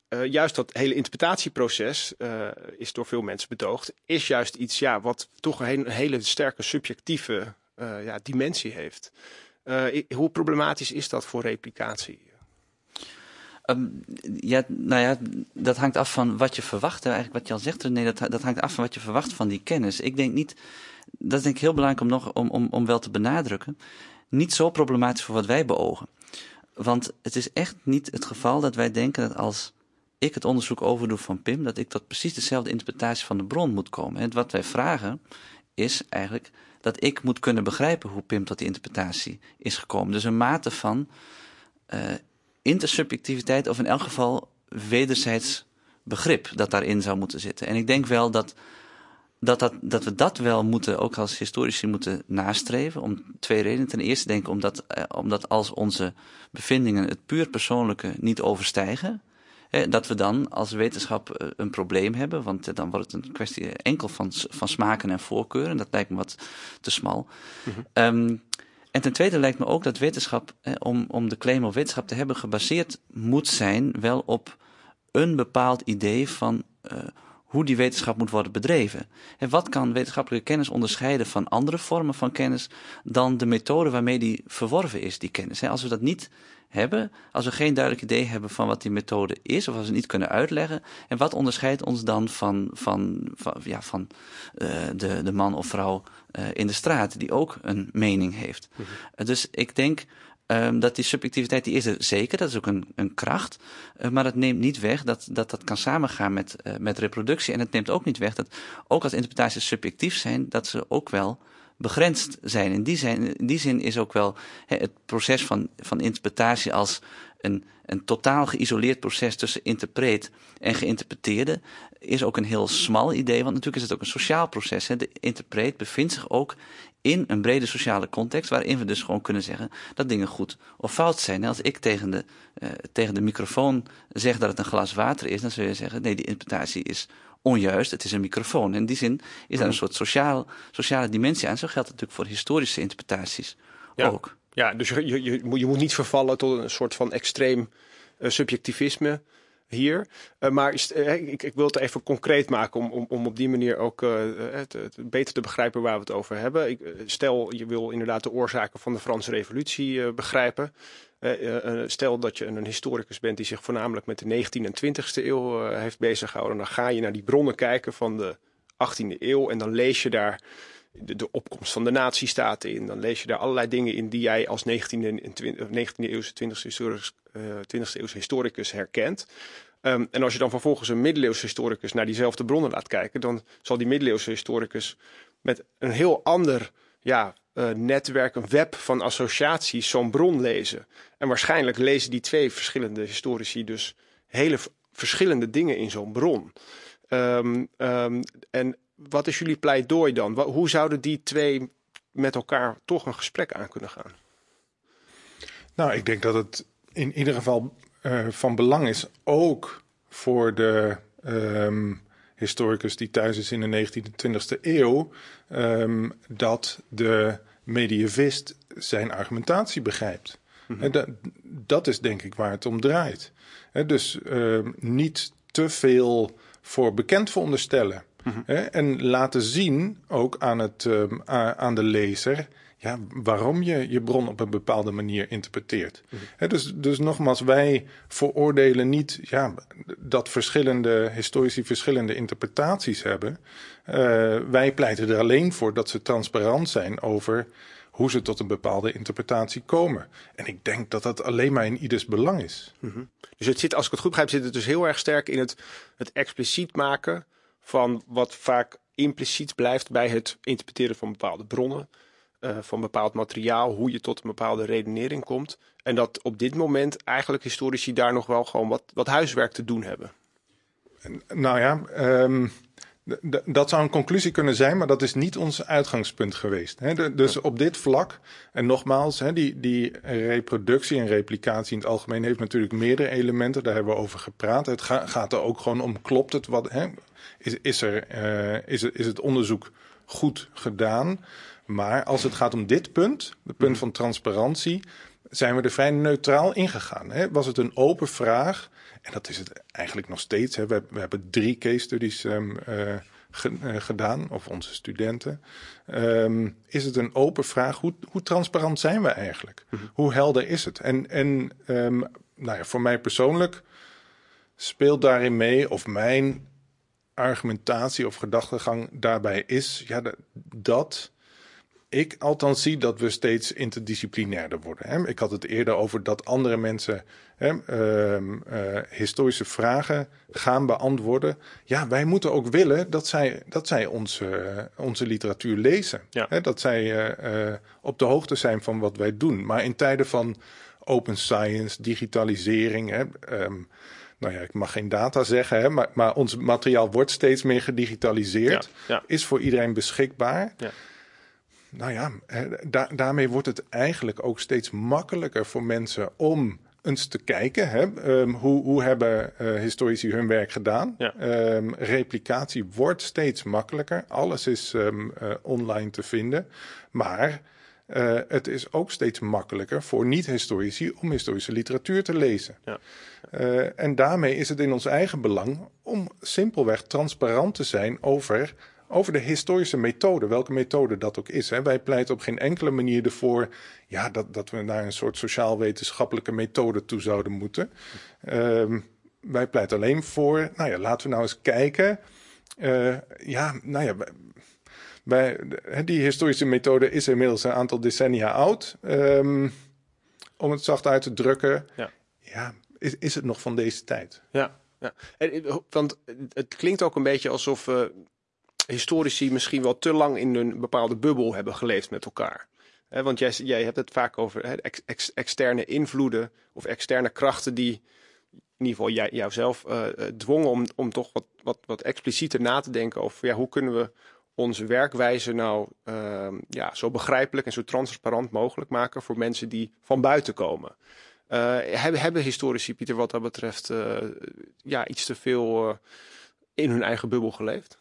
eh, juist dat hele interpretatieproces eh, is door veel mensen bedoogd, is juist iets ja, wat toch een hele, sterke subjectieve eh, ja, dimensie heeft. Hoe problematisch is dat voor replicatie? Ehm, ja, nou ja, dat hangt af van wat je verwacht. Eigenlijk wat je al zegt, nee, dat, dat hangt af van wat je verwacht van die kennis. Ik denk niet, dat is denk ik heel belangrijk om, nog, om, om, om wel te benadrukken, niet zo problematisch voor wat wij beogen. Want het is echt niet het geval dat wij denken dat als ik het onderzoek overdoe van Pim, dat ik tot precies dezelfde interpretatie van de bron moet komen. En wat wij vragen is eigenlijk dat ik moet kunnen begrijpen hoe Pim tot die interpretatie is gekomen. Dus een mate van eh, intersubjectiviteit, of in elk geval wederzijds begrip dat daarin zou moeten zitten. En ik denk wel dat, dat, dat, dat we dat wel moeten, ook als historici, moeten nastreven. Om twee redenen. Ten eerste denk ik omdat, eh, omdat als onze bevindingen het puur persoonlijke niet overstijgen. Hè, dat we dan als wetenschap eh, een probleem hebben, want eh, dan wordt het een kwestie enkel van, van smaken en voorkeuren. Dat lijkt me wat te smal. Ehm, en ten tweede lijkt me ook dat wetenschap, eh, om, om de claim op wetenschap te hebben, gebaseerd moet zijn wel op een bepaald idee van eh, hoe die wetenschap moet worden bedreven. En wat kan wetenschappelijke kennis onderscheiden van andere vormen van kennis dan de methode waarmee die verworven is, die kennis? Als we dat niet hebben, als we geen duidelijk idee hebben van wat die methode is, of als we het niet kunnen uitleggen, en wat onderscheidt ons dan van, van, van, ja, van eh, de, de man of vrouw eh, in de straat, die ook een mening heeft? Eh, dus ik denk Ehm, dat die subjectiviteit die is er zeker, dat is ook een, een kracht. Eh, maar het neemt niet weg dat dat, dat kan samengaan met, eh, met reproductie. En het neemt ook niet weg dat, ook als interpretaties subjectief zijn, dat ze ook wel begrensd zijn. In die, in die zin is ook wel het proces van, van interpretatie als een, een totaal geïsoleerd proces tussen interpreet en geïnterpreteerde, is ook een heel smal idee. Want natuurlijk is het ook een sociaal proces. De interpreet bevindt zich ook in een brede sociale context, waarin we dus gewoon kunnen zeggen dat dingen goed of fout zijn. En als ik tegen de, uh, tegen de microfoon zeg dat het een glas water is, dan zul je zeggen, nee, die interpretatie is onjuist, het is een microfoon. In die zin is daar een soort sociaal, sociale dimensie aan. Zo geldt het natuurlijk voor historische interpretaties Ja. ook. Ja, dus je, je, je, moet- je moet niet vervallen tot een soort van extreem eh, subjectivisme hier. Eh, maar eh, ik, ik wil het even concreet maken om, om, om op die manier ook eh, beter te begrijpen waar we het over hebben. Ik, stel, je wil inderdaad de oorzaken van de Franse revolutie begrijpen. Stel dat je een historicus bent die zich voornamelijk met de 19e en 20e eeuw heeft bezig gehouden. Dan ga je naar die bronnen kijken van de 18e eeuw en dan lees je daar de, de opkomst van de nazistaten in. Dan lees je daar allerlei dingen in die jij als 19e, en 20, of 19e eeuwse, 20e, historicus, eh, 20e eeuwse historicus herkent. Ehm, en als je dan vervolgens een middeleeuwse historicus naar diezelfde bronnen laat kijken, dan zal die middeleeuwse historicus met een heel ander ja, eh, netwerk, een web van associaties zo'n bron lezen. En waarschijnlijk lezen die twee verschillende historici dus hele verschillende dingen in zo'n bron. Ehm, ehm, en wat is jullie pleidooi dan? Hoe zouden die twee met elkaar toch een gesprek aan kunnen gaan? Nou, ik denk dat het in ieder geval eh, van belang is, ook voor de ehm, historicus die thuis is in de 19e en 20e eeuw, ehm, dat de medievist zijn argumentatie begrijpt. En dat, dat is denk ik waar het om draait. Dus ehm, niet te veel voor bekend veronderstellen. Hè, en laten zien, ook aan, het, ehm, aan de lezer, ja, waarom je je bron op een bepaalde manier interpreteert. Hè, dus, dus nogmaals, wij veroordelen niet ja, dat verschillende historici verschillende interpretaties hebben. Eh, wij pleiten er alleen voor dat ze transparant zijn over hoe ze tot een bepaalde interpretatie komen. En ik denk dat dat alleen maar in ieders belang is. Dus het zit, als ik het goed begrijp, zit het dus heel erg sterk in het, het expliciet maken van wat vaak impliciet blijft bij het interpreteren van bepaalde bronnen, eh, van bepaald materiaal, hoe je tot een bepaalde redenering komt. En dat op dit moment eigenlijk historici daar nog wel gewoon wat, wat huiswerk te doen hebben. Nou ja, ehm, dat zou een conclusie kunnen zijn, maar dat is niet ons uitgangspunt geweest. Hè. Dus op dit vlak, en nogmaals, hè, die, die reproductie en replicatie in het algemeen heeft natuurlijk meerdere elementen, daar hebben we over gepraat. Het ga- gaat er ook gewoon om, klopt het? Wat, hè? Is, is, er, eh, is, het, is het onderzoek goed gedaan? Maar als het gaat om dit punt, het punt van transparantie, zijn we er vrij neutraal ingegaan. Hè? Was het een open vraag? En dat is het eigenlijk nog steeds. Hè? We, we hebben drie case studies ehm, eh, ge- eh, gedaan, of onze studenten. Ehm, is het een open vraag? Hoe, hoe transparant zijn we eigenlijk? Hoe helder is het? En, en ehm, nou ja, voor mij persoonlijk speelt daarin mee, of mijn argumentatie of gedachtegang daarbij is, ja, dat- dat ik althans zie dat we steeds interdisciplinairder worden. Hè. Ik had het eerder over dat andere mensen hè, ehm, eh, historische vragen gaan beantwoorden. Ja, wij moeten ook willen dat zij, dat zij onze, onze literatuur lezen. Ja. Hè, dat zij eh, eh, op de hoogte zijn van wat wij doen. Maar in tijden van open science, digitalisering. Hè, ehm, nou ja, ik mag geen data zeggen, hè, maar, maar ons materiaal wordt steeds meer gedigitaliseerd. Ja, ja. Is voor iedereen beschikbaar. Ja. Nou ja, da- daarmee wordt het eigenlijk ook steeds makkelijker voor mensen om eens te kijken. Hè? Ehm, hoe, hoe hebben eh, historici hun werk gedaan? Ja. Ehm, replicatie wordt steeds makkelijker. Alles is ehm, eh, online te vinden. Maar eh, het is ook steeds makkelijker voor niet-historici om historische literatuur te lezen. Ja. En daarmee is het in ons eigen belang om simpelweg transparant te zijn over, over de historische methode, welke methode dat ook is. Hè. Wij pleiten op geen enkele manier ervoor ja, dat, dat we naar een soort sociaal-wetenschappelijke methode toe zouden moeten. Ehm, wij pleiten alleen voor, nou ja, laten we nou eens kijken. Eh, ja, nou ja, die historische methode is inmiddels een aantal decennia oud. Ehm, om het zacht uit te drukken. Ja. ja is, is het nog van deze tijd? Ja, ja. En, eh, want het klinkt ook een beetje alsof eh, historici misschien wel te lang in een bepaalde bubbel hebben geleefd met elkaar. Want jij, jij hebt het vaak over externe invloeden of externe krachten die in ieder geval jij, jouzelf eh, eh, dwongen om, om toch wat, wat, wat explicieter na te denken over ja, hoe kunnen we onze werkwijze nou ehm, ja, zo begrijpelijk en zo transparant mogelijk maken voor mensen die van buiten komen. Eh, hebben, historici, Pieter, wat dat betreft, ja, iets te veel in hun eigen bubbel geleefd?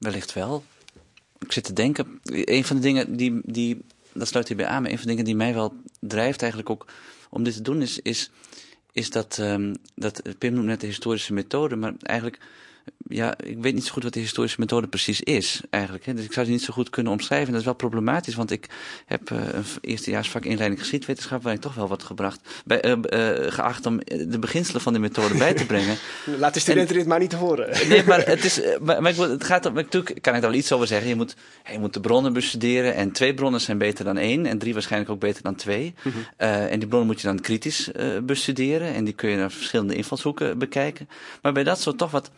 Wellicht wel. Ik zit te denken. Een van de dingen die, die dat sluit hierbij aan, maar een van de dingen die mij wel drijft eigenlijk ook om dit te doen, is, is, is dat, ehm, dat Pim noemt net de historische methode, maar eigenlijk, ja, ik weet niet zo goed wat de historische methode precies is eigenlijk. Hè. Dus ik zou die niet zo goed kunnen omschrijven. En dat is wel problematisch, want ik heb eh, een eerstejaarsvak inleiding geschiedwetenschap, waar ik toch wel wat gebracht, bij, eh, eh, geacht om de beginselen van de methode bij te brengen. [laughs] Laat de studenten dit maar niet horen. Nee, maar het is. Maar, maar ik wil- het gaat om. Natuurlijk kan ik daar wel iets over zeggen. Je moet, je moet de bronnen bestuderen. En twee bronnen zijn beter dan één. En drie waarschijnlijk ook beter dan twee. Eh, en die bronnen moet je dan kritisch bestuderen. En die kun je naar verschillende invalshoeken bekijken. Maar bij dat soort toch wat.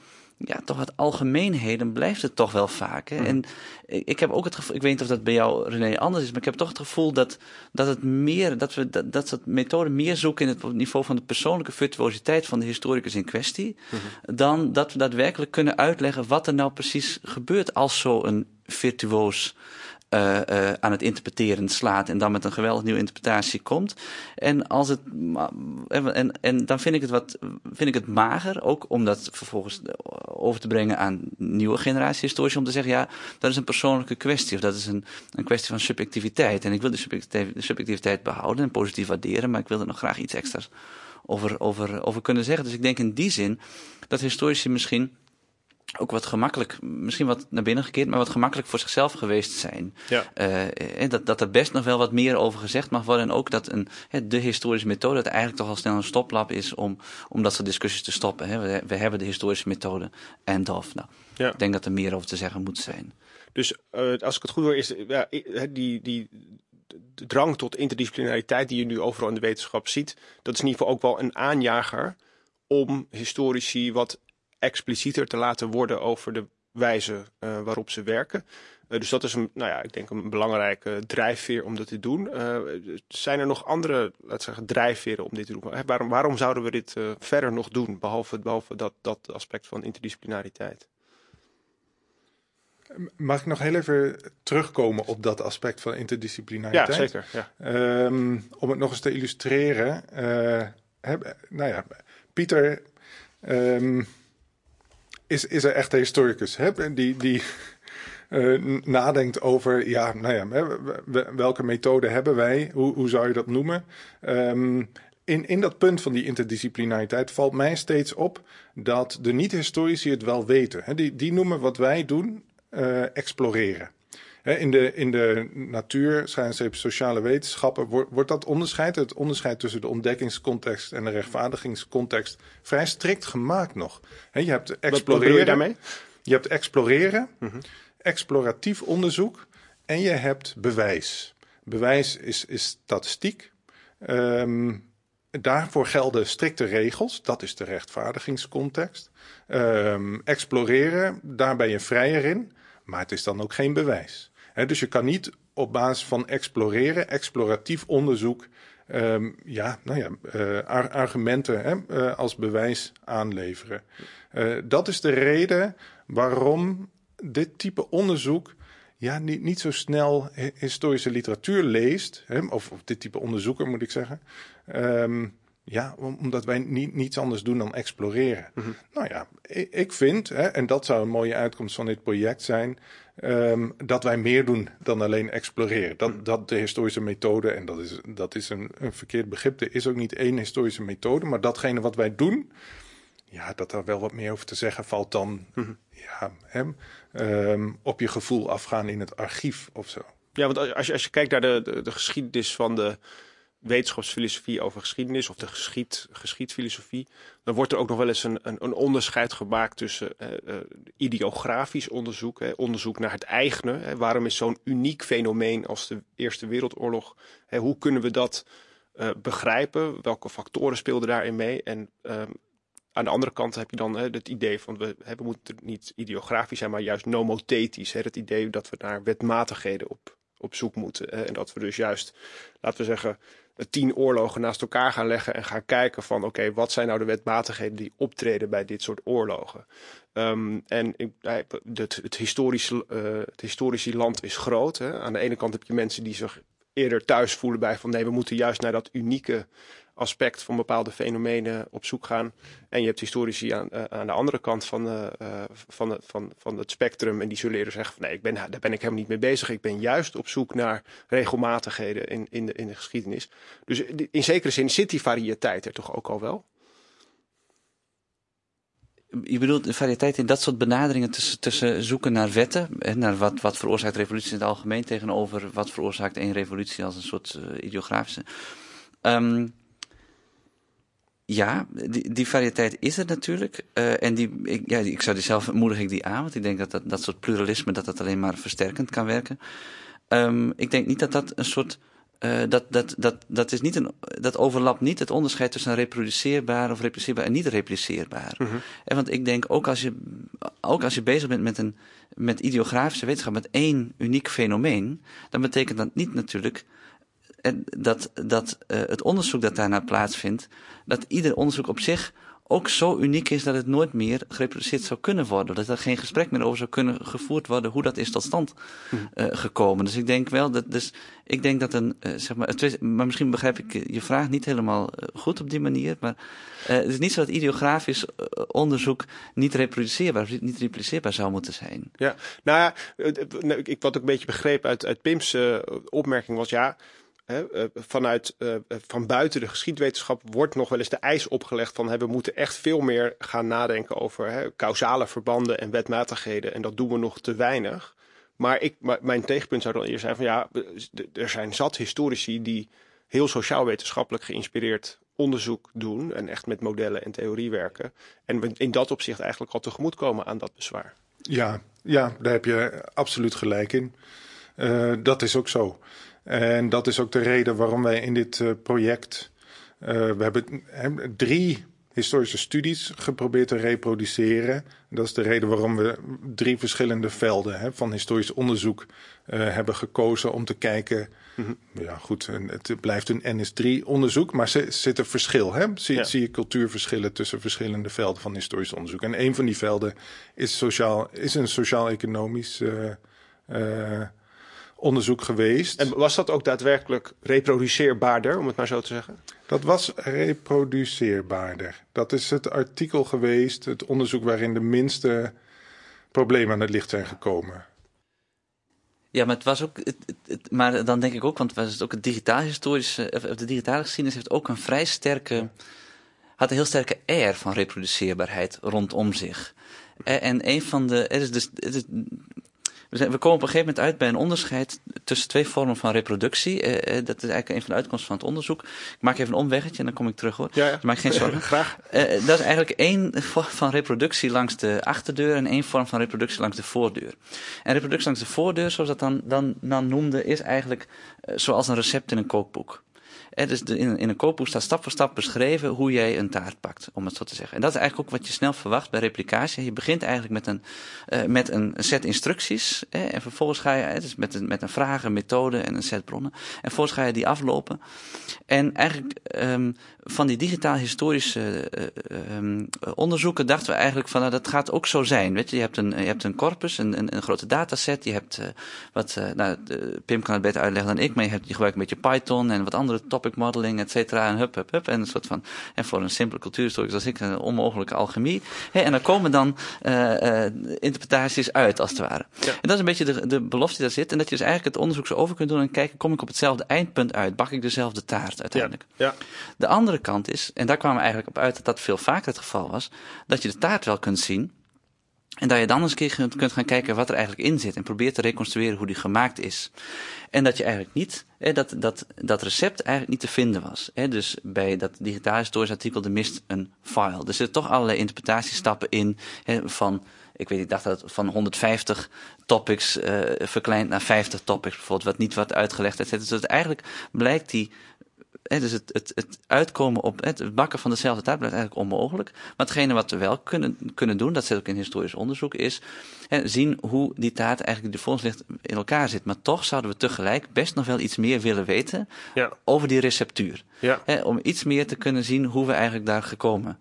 Ja, toch wat algemeenheden blijft het toch wel vaak. Hè? En ik heb ook het gevoel, ik weet niet of dat bij jou René anders is, maar ik heb toch het gevoel dat, dat het meer, dat we dat, dat soort methoden meer zoeken in het niveau van de persoonlijke virtuositeit van de historicus in kwestie, dan dat we daadwerkelijk kunnen uitleggen wat er nou precies gebeurt als zo'n virtuoos eh, eh, aan het interpreteren slaat en dan met een geweldig nieuwe interpretatie komt. En, als het, en, en, dan vind ik, het wat, vind ik het mager, ook om dat vervolgens over te brengen aan nieuwe generatie historici, om te zeggen, ja, dat is een persoonlijke kwestie, of dat is een, een kwestie van subjectiviteit. En ik wil de subjectiv- de subjectiviteit behouden en positief waarderen, maar ik wil er nog graag iets extra's over, over, over kunnen zeggen. Dus ik denk in die zin dat historici misschien ook wat gemakkelijk, misschien wat naar binnen gekeerd, maar wat gemakkelijk voor zichzelf geweest zijn. Ja. Eh, en dat, dat er best nog wel wat meer over gezegd mag worden. En ook dat een, de historische methode, dat eigenlijk toch al snel een stoplap is om, om dat soort discussies te stoppen. Hè. We, we hebben de historische methode en of. Nou, Ja. ik denk dat er meer over te zeggen moet zijn. Dus uh, als ik het goed hoor, is ja, die, die drang tot interdisciplinariteit die je nu overal in de wetenschap ziet, dat is in ieder geval ook wel een aanjager om historici wat explicieter te laten worden over de wijze uh, waarop ze werken. Uh, dus dat is een, nou ja, ik denk een belangrijke drijfveer om dat te doen. Uh, zijn er nog andere, laten zeggen, drijfveren om dit te doen? Waarom, waarom zouden we dit verder nog doen, behalve, behalve dat, dat aspect van interdisciplinariteit? Mag ik nog heel even terugkomen op dat aspect van interdisciplinariteit? Ja, zeker. Ja. Um, om het nog eens te illustreren. Heb, nou ja, Pieter um, is, is er echt een historicus hè? die, die uh, nadenkt over, ja, nou ja, welke methode hebben wij? Hoe, hoe zou je dat noemen? Um, in, in dat punt van die interdisciplinariteit valt mij steeds op dat de niet-historici het wel weten. Die, die noemen wat wij doen uh, exploreren. In, de, in de natuur, schijnschepen, sociale wetenschappen wordt, wordt dat onderscheid, het onderscheid tussen de ontdekkingscontext en de rechtvaardigingscontext, vrij strikt gemaakt nog. je hebt exploreren. je daarmee? Je hebt exploreren, mm exploratief onderzoek en je hebt bewijs. Bewijs is, is statistiek. Um, daarvoor gelden strikte regels, dat is de rechtvaardigingscontext. Um, exploreren, daar ben je vrijer in. Maar het is dan ook geen bewijs. Dus je kan niet op basis van exploreren, exploratief onderzoek, um, ja, nou ja, uh, argumenten uh, als bewijs aanleveren. Uh, dat is de reden waarom dit type onderzoek ja, niet, niet zo snel historische literatuur leest, hè, of, dit type onderzoeker moet ik zeggen. Um, ja, omdat wij niet, niets anders doen dan exploreren. Mm -hmm. Nou ja, ik, ik vind, hè, en dat zou een mooie uitkomst van dit project zijn, um, dat wij meer doen dan alleen exploreren. Dat, mhm. dat de historische methode, en dat is, dat is een, een verkeerd begrip, er is ook niet één historische methode, maar datgene wat wij doen, ja, dat daar wel wat meer over te zeggen valt dan mm -hmm. ja, hè, um, op je gevoel afgaan in het archief of zo. Ja, want als je, als je kijkt naar de, de, de geschiedenis van de wetenschapsfilosofie over geschiedenis of de geschied, geschiedfilosofie, dan wordt er ook nog wel eens een, een, een onderscheid gemaakt tussen uh, ideografisch onderzoek, hè, onderzoek naar het eigene. Hè, waarom is zo'n uniek fenomeen als de Eerste Wereldoorlog, hè, hoe kunnen we dat uh, begrijpen? Welke factoren speelden daarin mee? En um, aan de andere kant heb je dan het idee van we, we moeten niet ideografisch zijn, maar juist nomothetisch. Het idee dat we naar wetmatigheden op, op zoek moeten. En dat we dus juist, laten we zeggen, tien oorlogen naast elkaar gaan leggen en gaan kijken van oké, wat zijn nou de wetmatigheden die optreden bij dit soort oorlogen. Um, en het, het, historische, uh, het historische land is groot. Hè. Aan de ene kant heb je mensen die zich eerder thuis voelen bij van nee, we moeten juist naar dat unieke aspect van bepaalde fenomenen op zoek gaan. En je hebt historici aan, uh, aan de andere kant van, uh, van, van, van het spectrum. En die zullen eerder zeggen van nee, ik ben, daar ben ik helemaal niet mee bezig. Ik ben juist op zoek naar regelmatigheden in, in, de, in de geschiedenis. Dus in zekere zin zit die variëteit er toch ook al wel? Je bedoelt de variëteit in dat soort benaderingen tussen, tussen zoeken naar wetten, en naar wat, wat veroorzaakt revolutie in het algemeen, tegenover wat veroorzaakt een revolutie als een soort ideografische. Um, ja, die, die variëteit is er natuurlijk. Uh, en die, ik, ja, ik zou die zelf moedig ik die aan, want ik denk dat dat, dat soort pluralisme dat dat alleen maar versterkend kan werken. Um, ik denk niet dat dat een soort. Uh, dat, dat, dat, dat, is niet een, dat overlapt niet het onderscheid tussen reproduceerbaar of repliceerbaar en niet repliceerbaar. Mm -hmm. en want ik denk ook als je, ook als je bezig bent met, een, met ideografische wetenschap, met één uniek fenomeen, dan betekent dat niet natuurlijk dat, dat uh, het onderzoek dat daarna plaatsvindt, dat ieder onderzoek op zich ook zo uniek is dat het nooit meer gereproduceerd zou kunnen worden. Dat er geen gesprek meer over zou kunnen gevoerd worden hoe dat is tot stand uh, gekomen. Dus ik denk wel dat, dus ik denk dat een, uh, zeg maar, het, maar misschien begrijp ik je vraag niet helemaal goed op die manier, maar het is niet zo dat ideografisch onderzoek niet reproduceerbaar, niet repliceerbaar zou moeten zijn. Ja, nou ja, ik, wat ik een beetje begreep uit, uit Pim's opmerking was, ja, He, vanuit uh, van buiten de geschiedwetenschap wordt nog wel eens de eis opgelegd van we moeten echt veel meer gaan nadenken over he, causale verbanden en wetmatigheden. En dat doen we nog te weinig. Maar ik, mijn tegenpunt zou dan eerst zijn van ja, er zijn zat historici die heel sociaal-wetenschappelijk geïnspireerd onderzoek doen en echt met modellen en theorie werken. En in dat opzicht eigenlijk al tegemoet komen aan dat bezwaar. Ja, ja, daar heb je absoluut gelijk in. Dat is ook zo. En dat is ook de reden waarom wij in dit uh, project. Uh, we hebben drie historische studies geprobeerd te reproduceren. Dat is de reden waarom we drie verschillende velden hè, van historisch onderzoek hebben gekozen om te kijken. Mm -hmm. Ja, goed, het blijft een NS3-onderzoek, maar er zit een verschil. Hè? Zie, ja. zie je cultuurverschillen tussen verschillende velden van historisch onderzoek. En een van die velden is, sociaal, is een sociaal-economisch uh, onderzoek geweest. En was dat ook daadwerkelijk reproduceerbaarder, om het maar zo te zeggen? Dat was reproduceerbaarder. Dat is het artikel geweest, het onderzoek waarin de minste problemen aan het licht zijn gekomen. Ja, maar het was ook. Het, het, maar dan denk ik ook, want was het ook het digitaal historische, of de digitale geschiedenis heeft ook een vrij sterke. had een heel sterke air van reproduceerbaarheid rondom zich. En een van de. Er is dus, het is, we, zijn, we, komen op een gegeven moment uit bij een onderscheid tussen twee vormen van reproductie. Uh, dat is eigenlijk een van de uitkomsten van het onderzoek. Ik maak even een omweggetje en dan kom ik terug hoor. Ja, ja. maak geen zorgen. [laughs] Graag. Uh, dat is eigenlijk één vorm van reproductie langs de achterdeur en één vorm van reproductie langs de voordeur. En reproductie langs de voordeur, zoals dat dan, dan, dan noemde, is eigenlijk zoals een recept in een kookboek. Eh, dus in, in, een kookboek staat stap voor stap beschreven hoe jij een taart pakt, om het zo te zeggen. En dat is eigenlijk ook wat je snel verwacht bij replicatie. Je begint eigenlijk met een, uh, met een set instructies. Eh, en vervolgens ga je, dus met, een, met een vraag, een methode en een set bronnen. En vervolgens ga je die aflopen. En eigenlijk um, van die digitaal historische uh, um, onderzoeken dachten we eigenlijk van nou, dat gaat ook zo zijn. Weet je, je hebt een, je hebt een corpus, een, een, een grote dataset. Je hebt wat, nou, Pim kan het beter uitleggen dan ik, maar je, hebt, je gebruikt een beetje Python en wat andere topic modeling, et cetera. En hup, hup, hup. En een soort van, en voor een simpele cultuurhistoricus als ik, een onmogelijke alchemie. En dan komen dan interpretaties uit, als het ware. Ja. En dat is een beetje de, de belofte die daar zit. En dat je dus eigenlijk het onderzoek zo over kunt doen en kijken, kom ik op hetzelfde eindpunt uit? Bak ik dezelfde taart uiteindelijk? Ja. Ja. De andere kant is, en daar kwamen we eigenlijk op uit dat dat veel vaker het geval was, dat je de taart wel kunt zien. En dat je dan eens een keer kunt gaan kijken wat er eigenlijk in zit. En probeert te reconstrueren hoe die gemaakt is. En dat je eigenlijk niet, hè, dat, dat, dat recept eigenlijk niet te vinden was. Hè. Dus bij dat digitaal historisch artikel, er mist een file. Er zitten toch allerlei interpretatiestappen in hè, van ik weet, ik dacht dat van 150 topics uh, verkleind naar 50 topics bijvoorbeeld, wat niet wordt uitgelegd, et cetera. Dus eigenlijk blijkt die Dus het, het, het uitkomen op het bakken van dezelfde taart blijft eigenlijk onmogelijk. Maar hetgene wat we wel kunnen, kunnen doen, dat zit ook in historisch onderzoek, is zien hoe die taart eigenlijk die volgens ligt in elkaar zit. Maar toch zouden we tegelijk best nog wel iets meer willen weten ja. over die receptuur. Ja. Om iets meer te kunnen zien hoe we eigenlijk daar gekomen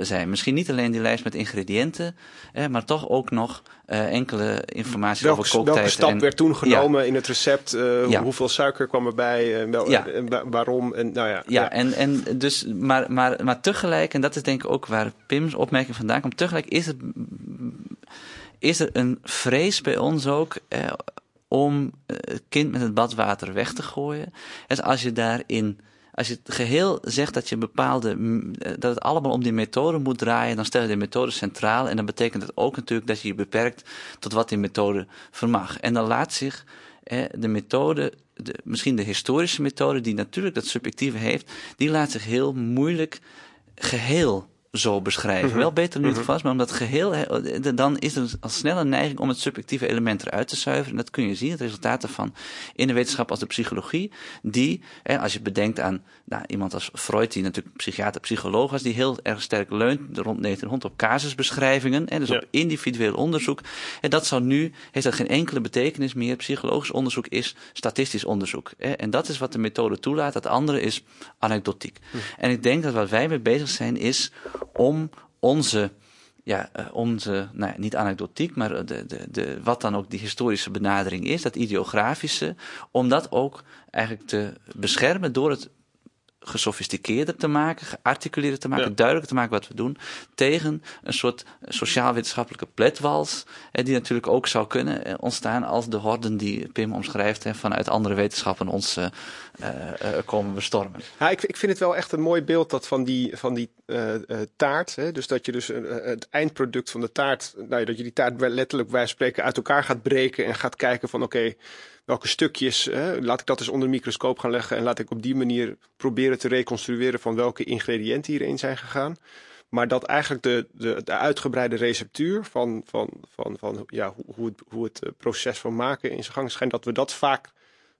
zijn. Misschien niet alleen die lijst met ingrediënten, eh, maar toch ook nog uh, enkele informatie welke, over kooktijd. Welke stap en, werd toen genomen ja. in het recept? Ja. Hoeveel suiker kwam erbij? Wel, ja. waarom? En, nou ja, ja, ja, En, en dus, maar, maar, maar tegelijk, en dat is denk ik ook waar Pim's opmerking vandaan komt, tegelijk is, het, is er een vrees bij ons ook om het kind met het badwater weg te gooien. Dus als je daarin als je het geheel zegt dat je bepaalde, dat het allemaal om die methode moet draaien, dan stel je de methode centraal. En dan betekent het ook natuurlijk dat je je beperkt tot wat die methode vermag. En dan laat zich eh, de methode, de, misschien de historische methode, die natuurlijk dat subjectieve heeft, die laat zich heel moeilijk geheel zo beschrijven. Mm -hmm. Wel beter nu het vast, maar omdat geheel, dan is er al snel een neiging om het subjectieve element eruit te zuiveren. En dat kun je zien, het resultaat ervan in de wetenschap als de psychologie, die, als je bedenkt aan nou, iemand als Freud, die natuurlijk psychiater, psycholoog was, die heel erg sterk leunt rond 1900 op casusbeschrijvingen, dus ja. op individueel onderzoek. En dat zou nu, heeft dat geen enkele betekenis meer. Psychologisch onderzoek is statistisch onderzoek. En dat is wat de methode toelaat. Het andere is anekdotiek. Hm. En ik denk dat wat wij mee bezig zijn is om onze, ja, onze, nou, niet anekdotiek, maar de, de, de, wat dan ook die historische benadering is, dat ideografische, om dat ook eigenlijk te beschermen door het gesofisticeerder te maken, gearticuleerder te maken, ja. duidelijker te maken wat we doen, tegen een soort sociaal-wetenschappelijke pletwals, eh, die natuurlijk ook zou kunnen eh, ontstaan als de horden die Pim omschrijft eh, vanuit andere wetenschappen ons uh, uh, komen bestormen. Ja, ik, ik vind het wel echt een mooi beeld dat van die, van die uh, taart, hè? dus dat je dus het eindproduct van de taart, nou, dat je die taart letterlijk wij spreken uit elkaar gaat breken en gaat kijken van oké, okay, welke stukjes, hè, laat ik dat eens onder de microscoop gaan leggen en laat ik op die manier proberen te reconstrueren van welke ingrediënten hierin zijn gegaan. Maar dat eigenlijk de, de, de uitgebreide receptuur van, van, van, van ja, hoe, het, hoe het proces van maken in zijn gang schijnt, dat we dat vaak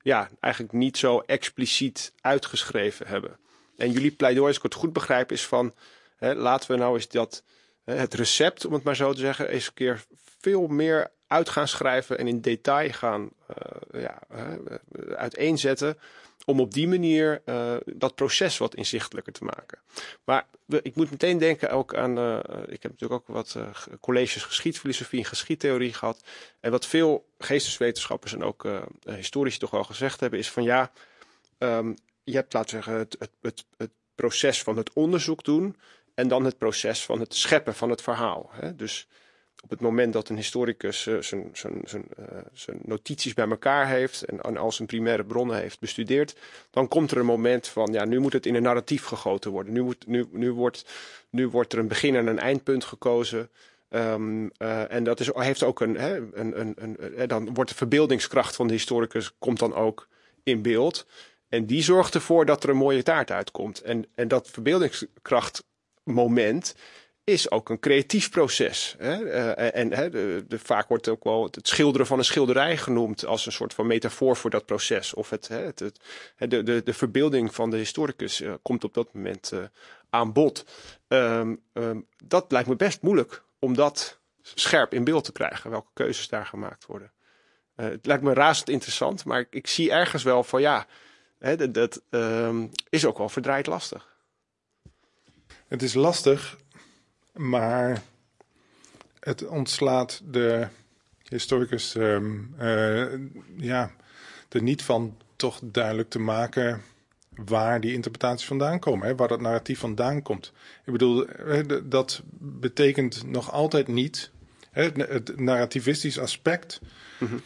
ja, eigenlijk niet zo expliciet uitgeschreven hebben. En jullie pleidooi, als ik het goed begrijp, is van hè, laten we nou eens dat hè, het recept, om het maar zo te zeggen, eens een keer veel meer uit gaan schrijven en in detail gaan uh, ja, uiteenzetten. Om op die manier uh, dat proces wat inzichtelijker te maken. Maar ik moet meteen denken ook aan. ik heb natuurlijk ook wat colleges geschiedfilosofie en geschiedtheorie gehad. En wat veel geesteswetenschappers en ook historici toch wel gezegd hebben, is van ja. Um, je hebt, laten we zeggen, het, het, het, het, proces van het onderzoek doen. En dan het proces van het scheppen van het verhaal. Hè? Dus op het moment dat een historicus uh, zijn, zijn, notities bij elkaar heeft en, en al zijn primaire bronnen heeft bestudeerd, dan komt er een moment van, ja, nu moet het in een narratief gegoten worden. Nu, moet, nu, nu, wordt, nu wordt er een begin en een eindpunt gekozen. Um, uh, en dat is, heeft ook een, hè, een, een, een, dan wordt de verbeeldingskracht van de historicus komt dan ook in beeld. En die zorgt ervoor dat er een mooie taart uitkomt. En, en dat verbeeldingskrachtmoment is ook een creatief proces. Hè? Uh, en hè, de, de, vaak wordt ook wel het schilderen van een schilderij genoemd als een soort van metafoor voor dat proces. Of het, hè, het, de, de, de verbeelding van de historicus uh, komt op dat moment aan bod. Um, um, dat lijkt me best moeilijk om dat scherp in beeld te krijgen, welke keuzes daar gemaakt worden. het lijkt me razend interessant, maar ik, zie ergens wel van ja, hè, dat, dat um, is ook wel verdraaid lastig. Het is lastig maar het ontslaat de historicus um, uh, ja, er niet van toch duidelijk te maken waar die interpretaties vandaan komen, hè, waar dat narratief vandaan komt. Ik bedoel, dat betekent nog altijd niet, hè, het narrativistisch aspect mm -hmm.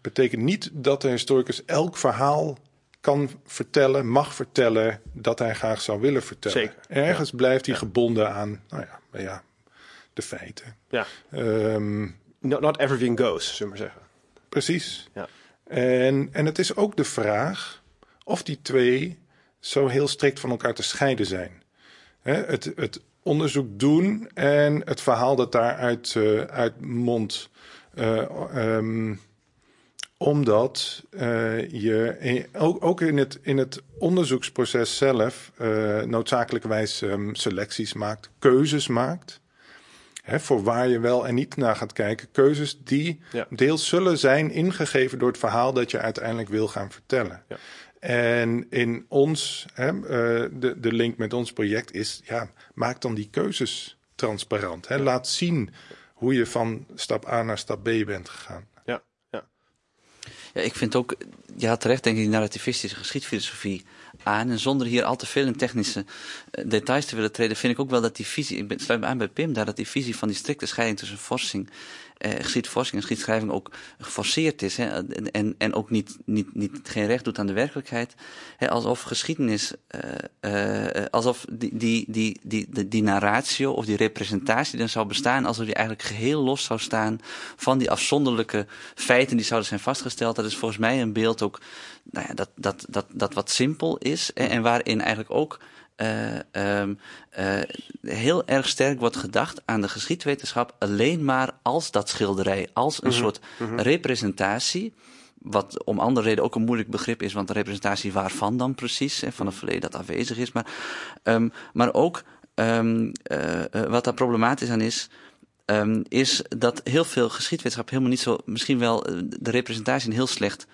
betekent niet dat de historicus elk verhaal kan vertellen, mag vertellen dat hij graag zou willen vertellen. Zeker. Ergens ja. blijft hij gebonden aan, nou ja, ja, de feiten. Ja. Um, not, not, everything goes, zullen we maar zeggen. Precies. Ja. En, en het is ook de vraag of die twee zo heel strikt van elkaar te scheiden zijn. Hè, het, het onderzoek doen en het verhaal dat daaruit uh, uit mond. Uh, um, omdat uh, je ook, ook, in, het, in het onderzoeksproces zelf uh, noodzakelijkerwijs um, selecties maakt, keuzes maakt. Hè, voor waar je wel en niet naar gaat kijken. Keuzes die ja. deels zullen zijn ingegeven door het verhaal dat je uiteindelijk wil gaan vertellen. Ja. En in ons, hè, uh, de, de link met ons project is, ja, maak dan die keuzes transparant. Hè. Laat zien hoe je van stap A naar stap B bent gegaan. Ja, ik vind ook, ja terecht denk ik, die narrativistische geschiedfilosofie aan. En zonder hier al te veel in technische uh, details te willen treden, vind ik ook wel dat die visie, ik sluit me aan bij Pim daar, dat die visie van die strikte scheiding tussen forsing, uh, geschiedforsching en geschiedschrijving ook geforceerd is. Hè, en, en, ook niet, niet, niet, geen recht doet aan de werkelijkheid. Hè, alsof geschiedenis, uh, alsof die, die, die, die, die, die narratio of die representatie dan zou bestaan, alsof die eigenlijk geheel los zou staan van die afzonderlijke feiten die zouden zijn vastgesteld. Dat is volgens mij een beeld ook, nou ja, dat, dat, dat, dat wat simpel is en, en waarin eigenlijk ook uh, um, uh, heel erg sterk wordt gedacht aan de geschiedwetenschap alleen maar als dat schilderij, als een mm -hmm. soort mm -hmm. representatie. Wat om andere reden ook een moeilijk begrip is, want de representatie waarvan dan precies, hè, van het verleden dat afwezig is. Maar, um, maar ook um, uh, wat daar problematisch aan is, is dat heel veel geschiedwetenschap helemaal niet zo, misschien wel de representatie een heel slecht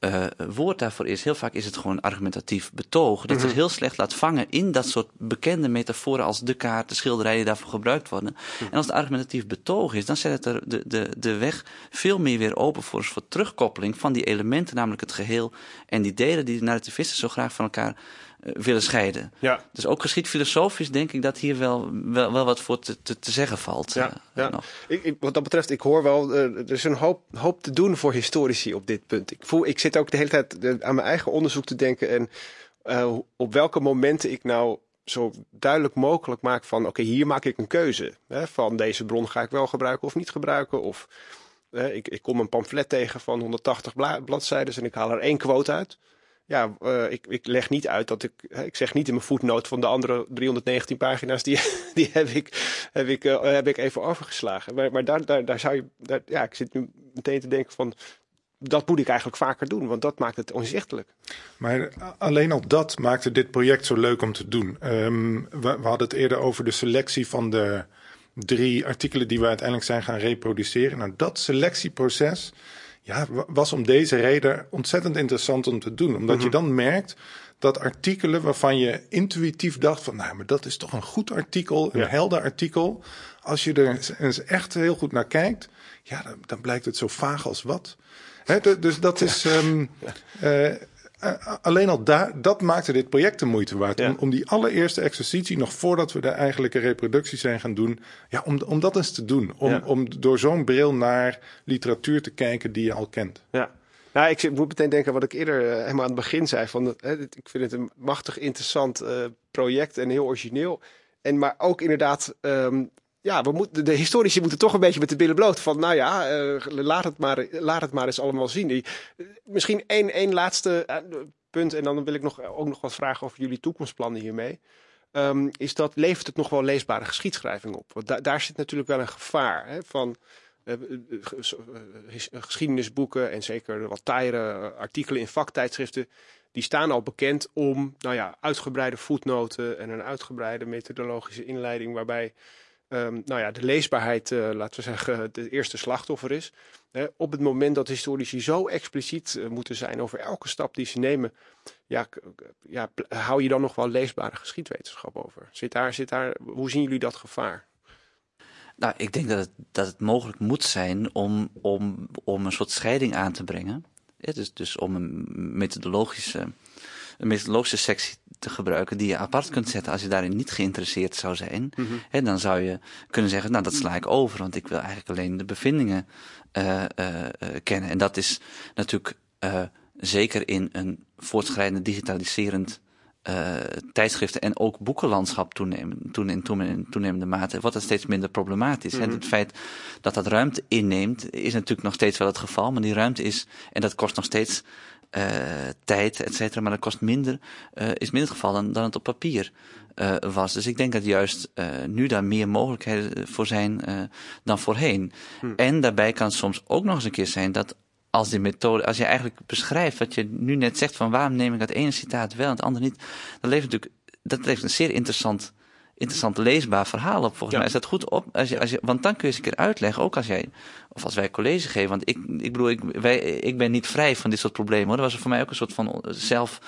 uh, woord daarvoor is. Heel vaak is het gewoon argumentatief betoog. Dat mm -hmm. het heel slecht laat vangen in dat soort bekende metaforen als de kaart, de schilderijen die daarvoor gebruikt worden. Mm -hmm. En als het argumentatief betoog is, dan zet het er de, de, de weg veel meer weer open voor, voor terugkoppeling van die elementen, namelijk het geheel en die delen die de narrativisten zo graag van elkaar willen scheiden. Ja. Dus ook geschiedfilosofisch denk ik dat hier wel, wel, wel wat voor te, te, te zeggen valt. Ja, uh, ja. Nog. Ik, ik, wat dat betreft, ik hoor wel, uh, er is een hoop, hoop te doen voor historici op dit punt. Ik, voel, ik zit ook de hele tijd aan mijn eigen onderzoek te denken en uh, op welke momenten ik nou zo duidelijk mogelijk maak van oké, okay, hier maak ik een keuze. Hè, van deze bron ga ik wel gebruiken of niet gebruiken. Of ik, ik kom een pamflet tegen van 180 bladzijden en ik haal er één quote uit. Ja, uh, ik, ik leg niet uit dat ik, ik zeg niet in mijn voetnoot van de andere 319 pagina's, die, [laughs] die heb ik, heb ik, uh, heb ik even overgeslagen. Maar, maar daar, daar, daar zou je, ja, ik zit nu meteen te denken van, dat moet ik eigenlijk vaker doen, want dat maakt het onzichtelijk. Maar alleen al dat maakte dit project zo leuk om te doen. Um, we, we, hadden het eerder over de selectie van de drie artikelen die we uiteindelijk zijn gaan reproduceren. Nou, dat selectieproces ja, was om deze reden ontzettend interessant om te doen. Omdat je mhm. dan merkt dat artikelen waarvan je intuïtief dacht van, nou, maar dat is toch een goed artikel, een helder artikel. Als je er eens echt heel goed naar kijkt, ja, dan, dan blijkt het zo vaag als wat. He, dus dat is. Um, uh, uh, alleen al daar, dat maakte dit project de moeite waard. Om, om, die allereerste exercitie, nog voordat we de eigenlijke reproductie zijn gaan doen, ja, om, om dat eens te doen. Om, ja. om door zo'n bril naar literatuur te kijken die je al kent. Ja. Nou, ik moet meteen denken wat ik eerder uh, helemaal aan het begin zei. Van, hè, ik vind het een machtig interessant uh, project en heel origineel. En maar ook inderdaad um, ja, we moeten, de historici moeten toch een beetje met de billen bloot. Van nou ja, uh, laat, het maar, laat het maar eens allemaal zien. Die, misschien één, één laatste uh, punt. En dan wil ik nog, ook nog wat vragen over jullie toekomstplannen hiermee. Um, is dat levert het nog wel leesbare geschiedschrijving op? Want da daar zit natuurlijk wel een gevaar hè, van geschiedenisboeken en zeker wat taaiere artikelen in vaktijdschriften. Die staan al bekend om nou ja, uitgebreide voetnoten en een uitgebreide methodologische inleiding waarbij um, nou ja, de leesbaarheid, uh, laten we zeggen, het eerste slachtoffer is. Hè, op het moment dat historici zo expliciet uh, moeten zijn over elke stap die ze nemen, ja, ja, hou je dan nog wel leesbare geschiedwetenschap over? Zit daar, zit daar, hoe zien jullie dat gevaar? Nou, ik denk dat het, dat het mogelijk moet zijn om, om, om een soort scheiding aan te brengen. Dus, dus om een methodologische, een methodologische sectie te gebruiken die je apart kunt zetten als je daarin niet geïnteresseerd zou zijn. Mm En dan zou je kunnen zeggen, nou dat sla ik over, want ik wil eigenlijk alleen de bevindingen uh, uh, kennen. En dat is natuurlijk zeker in een voortschrijdend digitaliserend uh, tijdschriften en ook boekenlandschap toenemen, toenemen, toenemen, toenemende mate wordt het steeds minder problematisch. Mm -hmm. Het feit dat dat ruimte inneemt is natuurlijk nog steeds wel het geval, maar die ruimte is, en dat kost nog steeds uh, tijd, et cetera, maar dat kost minder, uh, is minder geval dan, dan het op papier uh, was. Dus ik denk dat juist nu daar meer mogelijkheden voor zijn dan voorheen. Hm. En daarbij kan het soms ook nog eens een keer zijn dat als die methode, als je eigenlijk beschrijft wat je nu net zegt van waarom neem ik dat ene citaat wel en het andere niet, dan levert natuurlijk, dat levert een zeer interessant interessant leesbaar verhaal op. Volgens ja. mij is dat goed op. Als je, als je, want dan kun je eens een keer uitleggen, ook als jij, of als wij college geven. Want ik, ik bedoel, ik, wij, ik ben niet vrij van dit soort problemen. Hoor. Dat was voor mij ook een soort van zelf,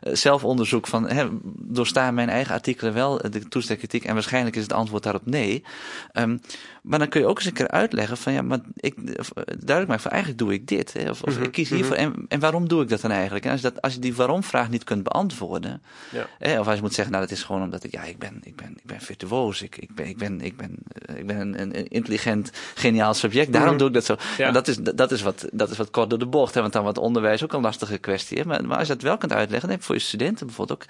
eh, zelfonderzoek van, hè, doorstaan mijn eigen artikelen wel de toestelkritiek? En waarschijnlijk is het antwoord daarop nee. Um, maar dan kun je ook eens een keer uitleggen van, ja, maar ik, duidelijk maken van, eigenlijk doe ik dit. Hè, of, of mm -hmm, ik kies hiervoor. Mm -hmm. en, en waarom doe ik dat dan eigenlijk? En als je, dat, als je die waarom-vraag niet kunt beantwoorden, ja. hè, of als je moet zeggen, nou, dat is gewoon omdat ik, ja, ik ben, ik ben, ik ben virtuoos. Ik, ik ben, ik ben, ik ben, ik ben een, een intelligent, geniaal subject. Daarom doe ik dat zo. Ja. En dat is, dat is wat, dat is wat kort door de bocht. Hè, want dan wordt onderwijs ook een lastige kwestie. Hè. Maar, maar als je dat wel kunt uitleggen, dan heb je voor je studenten bijvoorbeeld ook,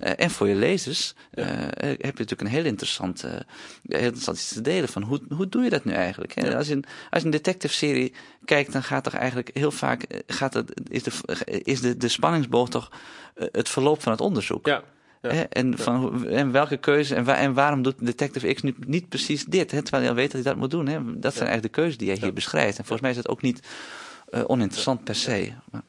uh, en voor je lezers, ja. uh, heb je natuurlijk een heel interessant, uh, heel interessant iets te delen van hoe, hoe doe je dat nu eigenlijk? Hè? Ja. Als, je een, als je een detective serie kijkt, dan gaat toch eigenlijk heel vaak, gaat het, is, de, is de, de spanningsboog toch het verloop van het onderzoek. Ja. Ja, en, van, en welke keuze en, waar, en waarom doet Detective X nu niet precies dit? Hè, terwijl je al weet dat hij dat moet doen. Hè? Dat zijn eigenlijk de keuzes die jij hier beschrijft. En volgens mij is dat ook niet uh, oninteressant per se. Maar...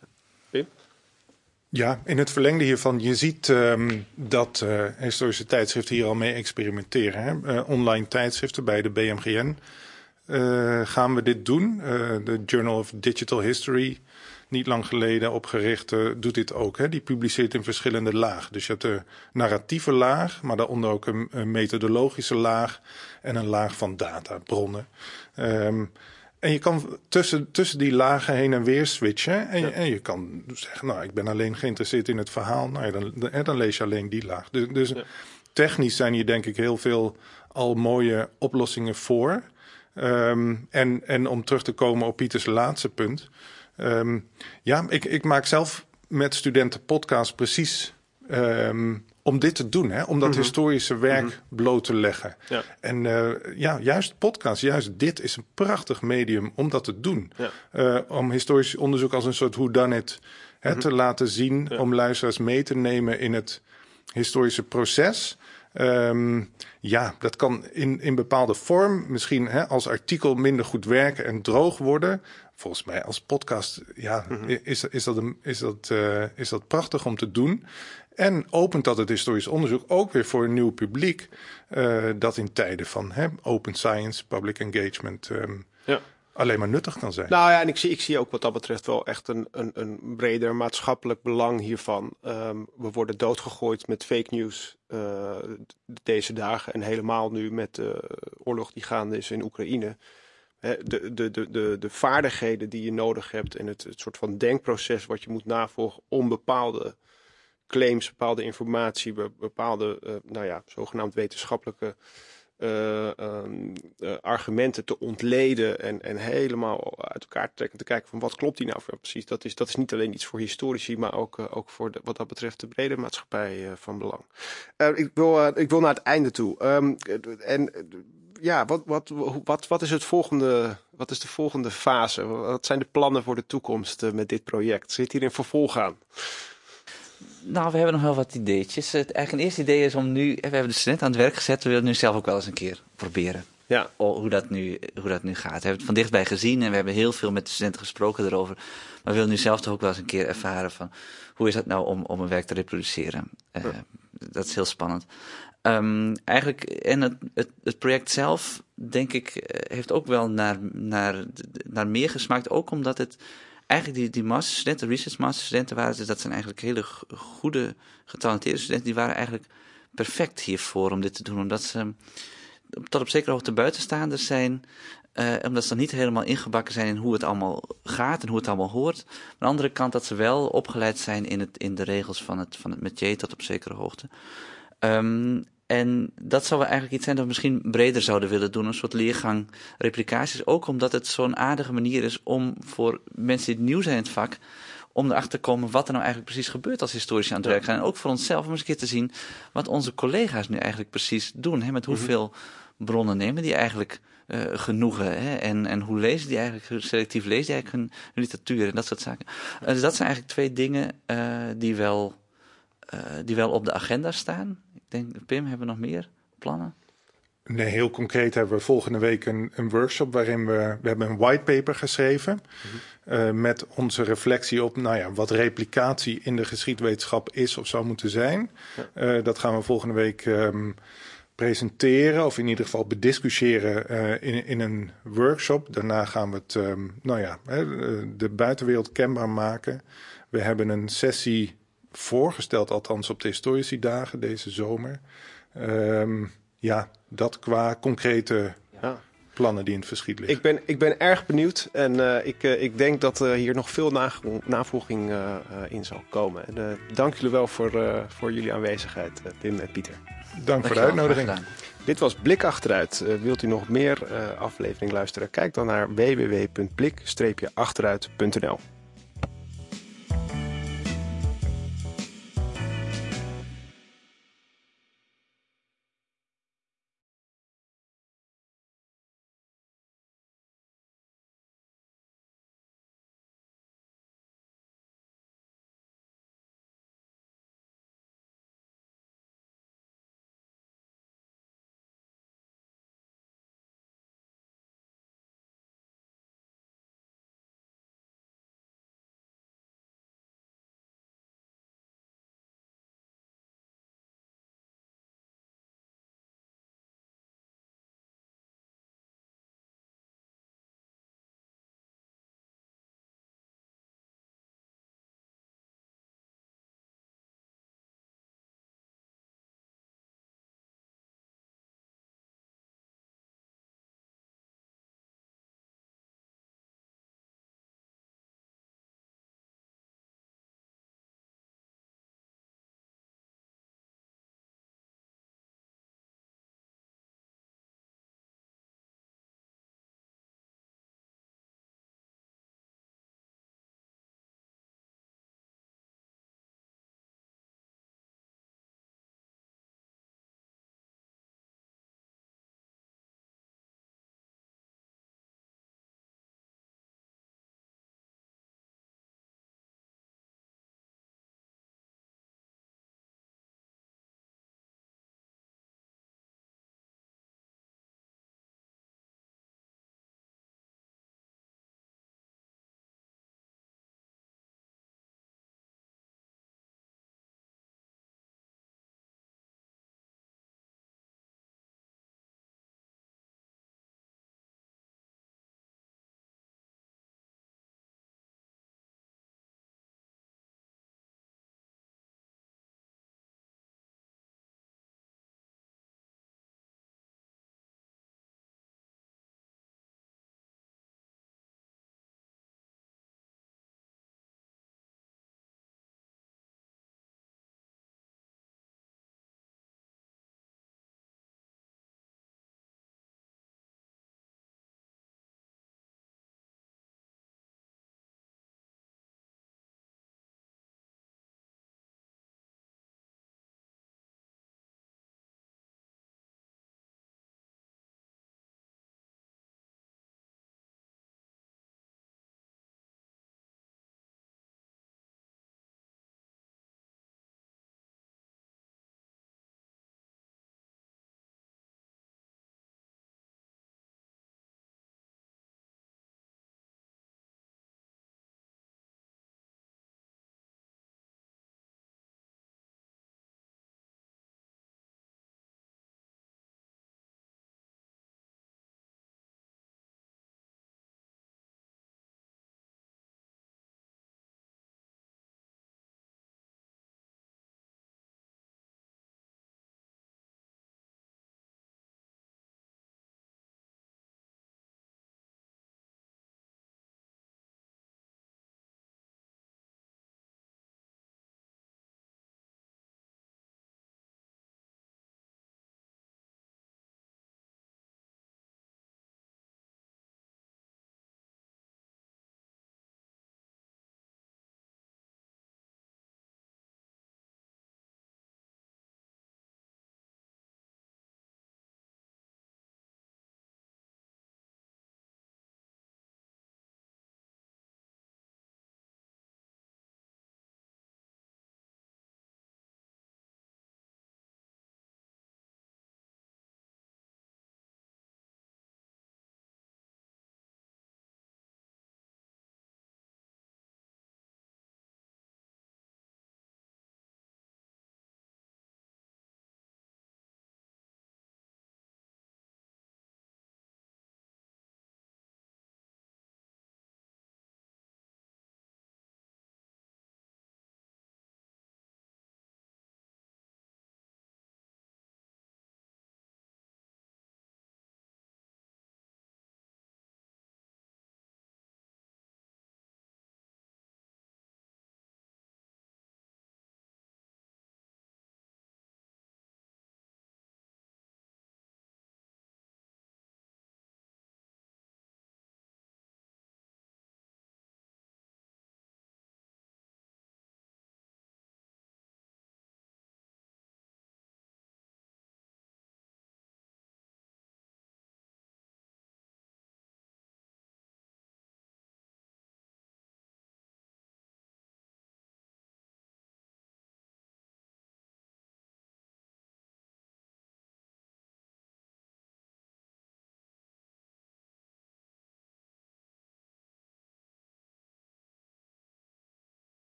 Ja, in het verlengde hiervan, je ziet um, dat uh, historische tijdschriften hier al mee experimenteren. Hè? Uh, online tijdschriften bij de BMGN gaan we dit doen. De Journal of Digital History niet lang geleden opgericht, uh, doet dit ook. Hè? Die publiceert in verschillende lagen. Dus je hebt de narratieve laag, maar daaronder ook een, een methodologische laag en een laag van databronnen. Um, en je kan tussen, tussen die lagen heen en weer switchen. En, ja. je, en je kan zeggen, nou, ik ben alleen geïnteresseerd in het verhaal. Nou ja, dan, dan, dan lees je alleen die laag. Dus, dus ja. technisch zijn hier denk ik heel veel al mooie oplossingen voor. Um, en, en om terug te komen op Pieters laatste punt. Um, ja, ik, ik maak zelf met studenten podcasts precies um, om dit te doen, hè? om dat mm -hmm. historische werk mm -hmm. bloot te leggen. Ja. En uh, ja, juist podcast, juist dit is een prachtig medium om dat te doen. Ja. Uh, om historisch onderzoek als een soort whodunit hè, te laten zien, om luisteraars mee te nemen in het historische proces. Ehm, ja, dat kan in, in bepaalde vorm misschien hè, als artikel minder goed werken en droog worden. Volgens mij als podcast ja, is, is, dat een, is, dat, eh, is dat prachtig om te doen. En opent dat het historisch onderzoek ook weer voor een nieuw publiek. eh, dat in tijden van hè, open science, public engagement ehm, Ja. alleen maar nuttig kan zijn. Nou ja, en ik zie, ik zie ook wat dat betreft wel echt een, een, een breder maatschappelijk belang hiervan. Ehm, we worden doodgegooid met fake news eh, deze dagen. En helemaal nu met de oorlog die gaande is in Oekraïne. De, de, de, de, de vaardigheden die je nodig hebt en het, het soort van denkproces wat je moet navolgen om bepaalde claims, bepaalde informatie, be- bepaalde, eh, nou ja, zogenaamd wetenschappelijke eh, ehm, eh, argumenten te ontleden en, en helemaal uit elkaar te trekken. Te kijken van wat klopt die nou precies. Dat is, dat is niet alleen iets voor historici, maar ook, ook voor wat dat betreft de brede maatschappij van belang. Ik, wil, ik wil naar het einde toe. Ehm, en ja, wat, wat, wat, wat is het volgende? Wat is de volgende fase? Wat zijn de plannen voor de toekomst eh, met dit project? Zit hier een vervolg aan? Nou, we hebben nog wel wat ideetjes. Het, eigenlijk een eerste idee is om nu, we hebben de studenten aan het werk gezet, we willen nu zelf ook wel eens een keer proberen. Ja. O- hoe, dat nu, hoe dat nu gaat. We hebben het van dichtbij gezien en we hebben heel veel met de studenten gesproken erover. Maar we willen nu zelf toch ook wel eens een keer ervaren van hoe is dat nou om, om een werk te reproduceren. Eh, Dat is heel spannend. Ehm, eigenlijk, en het, het, het project zelf, denk ik, eh, heeft ook wel naar, naar, naar meer gesmaakt. Ook omdat het eigenlijk die, die masterstudenten, research masterstudenten waren, dus dat zijn eigenlijk hele goede, getalenteerde studenten, die waren eigenlijk perfect hiervoor om dit te doen. Omdat ze tot op zekere hoogte buitenstaanders zijn, eh, omdat ze nog niet helemaal ingebakken zijn in hoe het allemaal gaat en hoe het allemaal hoort. Aan de andere kant dat ze wel opgeleid zijn in, het, in de regels van het, van het métier tot op zekere hoogte. Ehm, en dat zou wel eigenlijk iets zijn dat we misschien breder zouden willen doen. Een soort leergang replicaties. Ook omdat het zo'n aardige manier is om voor mensen die nieuw zijn in het vak. om erachter te komen wat er nou eigenlijk precies gebeurt als historici aan het werk zijn. En ook voor onszelf om eens een keer te zien wat onze collega's nu eigenlijk precies doen. Hè? Met hoeveel bronnen nemen die eigenlijk eh, genoegen. Hè? En, en hoe lezen die eigenlijk, hoe selectief lezen die eigenlijk hun, hun literatuur en dat soort zaken. Eh, dus dat zijn eigenlijk twee dingen eh, die, wel, die wel op de agenda staan. Ik denk, Pim, hebben we nog meer plannen? Nee, heel concreet hebben we volgende week een, een workshop waarin we, we hebben een whitepaper geschreven. eh, met onze reflectie op nou ja, wat replicatie in de geschiedwetenschap is of zou moeten zijn. Eh, dat gaan we volgende week ehm, presenteren of in ieder geval bediscussiëren eh, in, in een workshop. Daarna gaan we het, ehm, nou ja, hè, de buitenwereld kenbaar maken. We hebben een sessie voorgesteld, althans op de historici dagen deze zomer. Ehm, ja, dat qua concrete Ja. plannen die in het verschiet liggen. Ik ben, ik ben erg benieuwd en eh, ik, eh, ik denk dat eh, hier nog veel nage- navolging eh, eh, in zal komen. En, eh, dank jullie wel voor, eh, voor jullie aanwezigheid, Pim en Pieter. Dank voor de uitnodiging. Dit was Blik Achteruit. Wilt u nog meer eh aflevering luisteren? Kijk dan naar www.blik-achteruit.nl.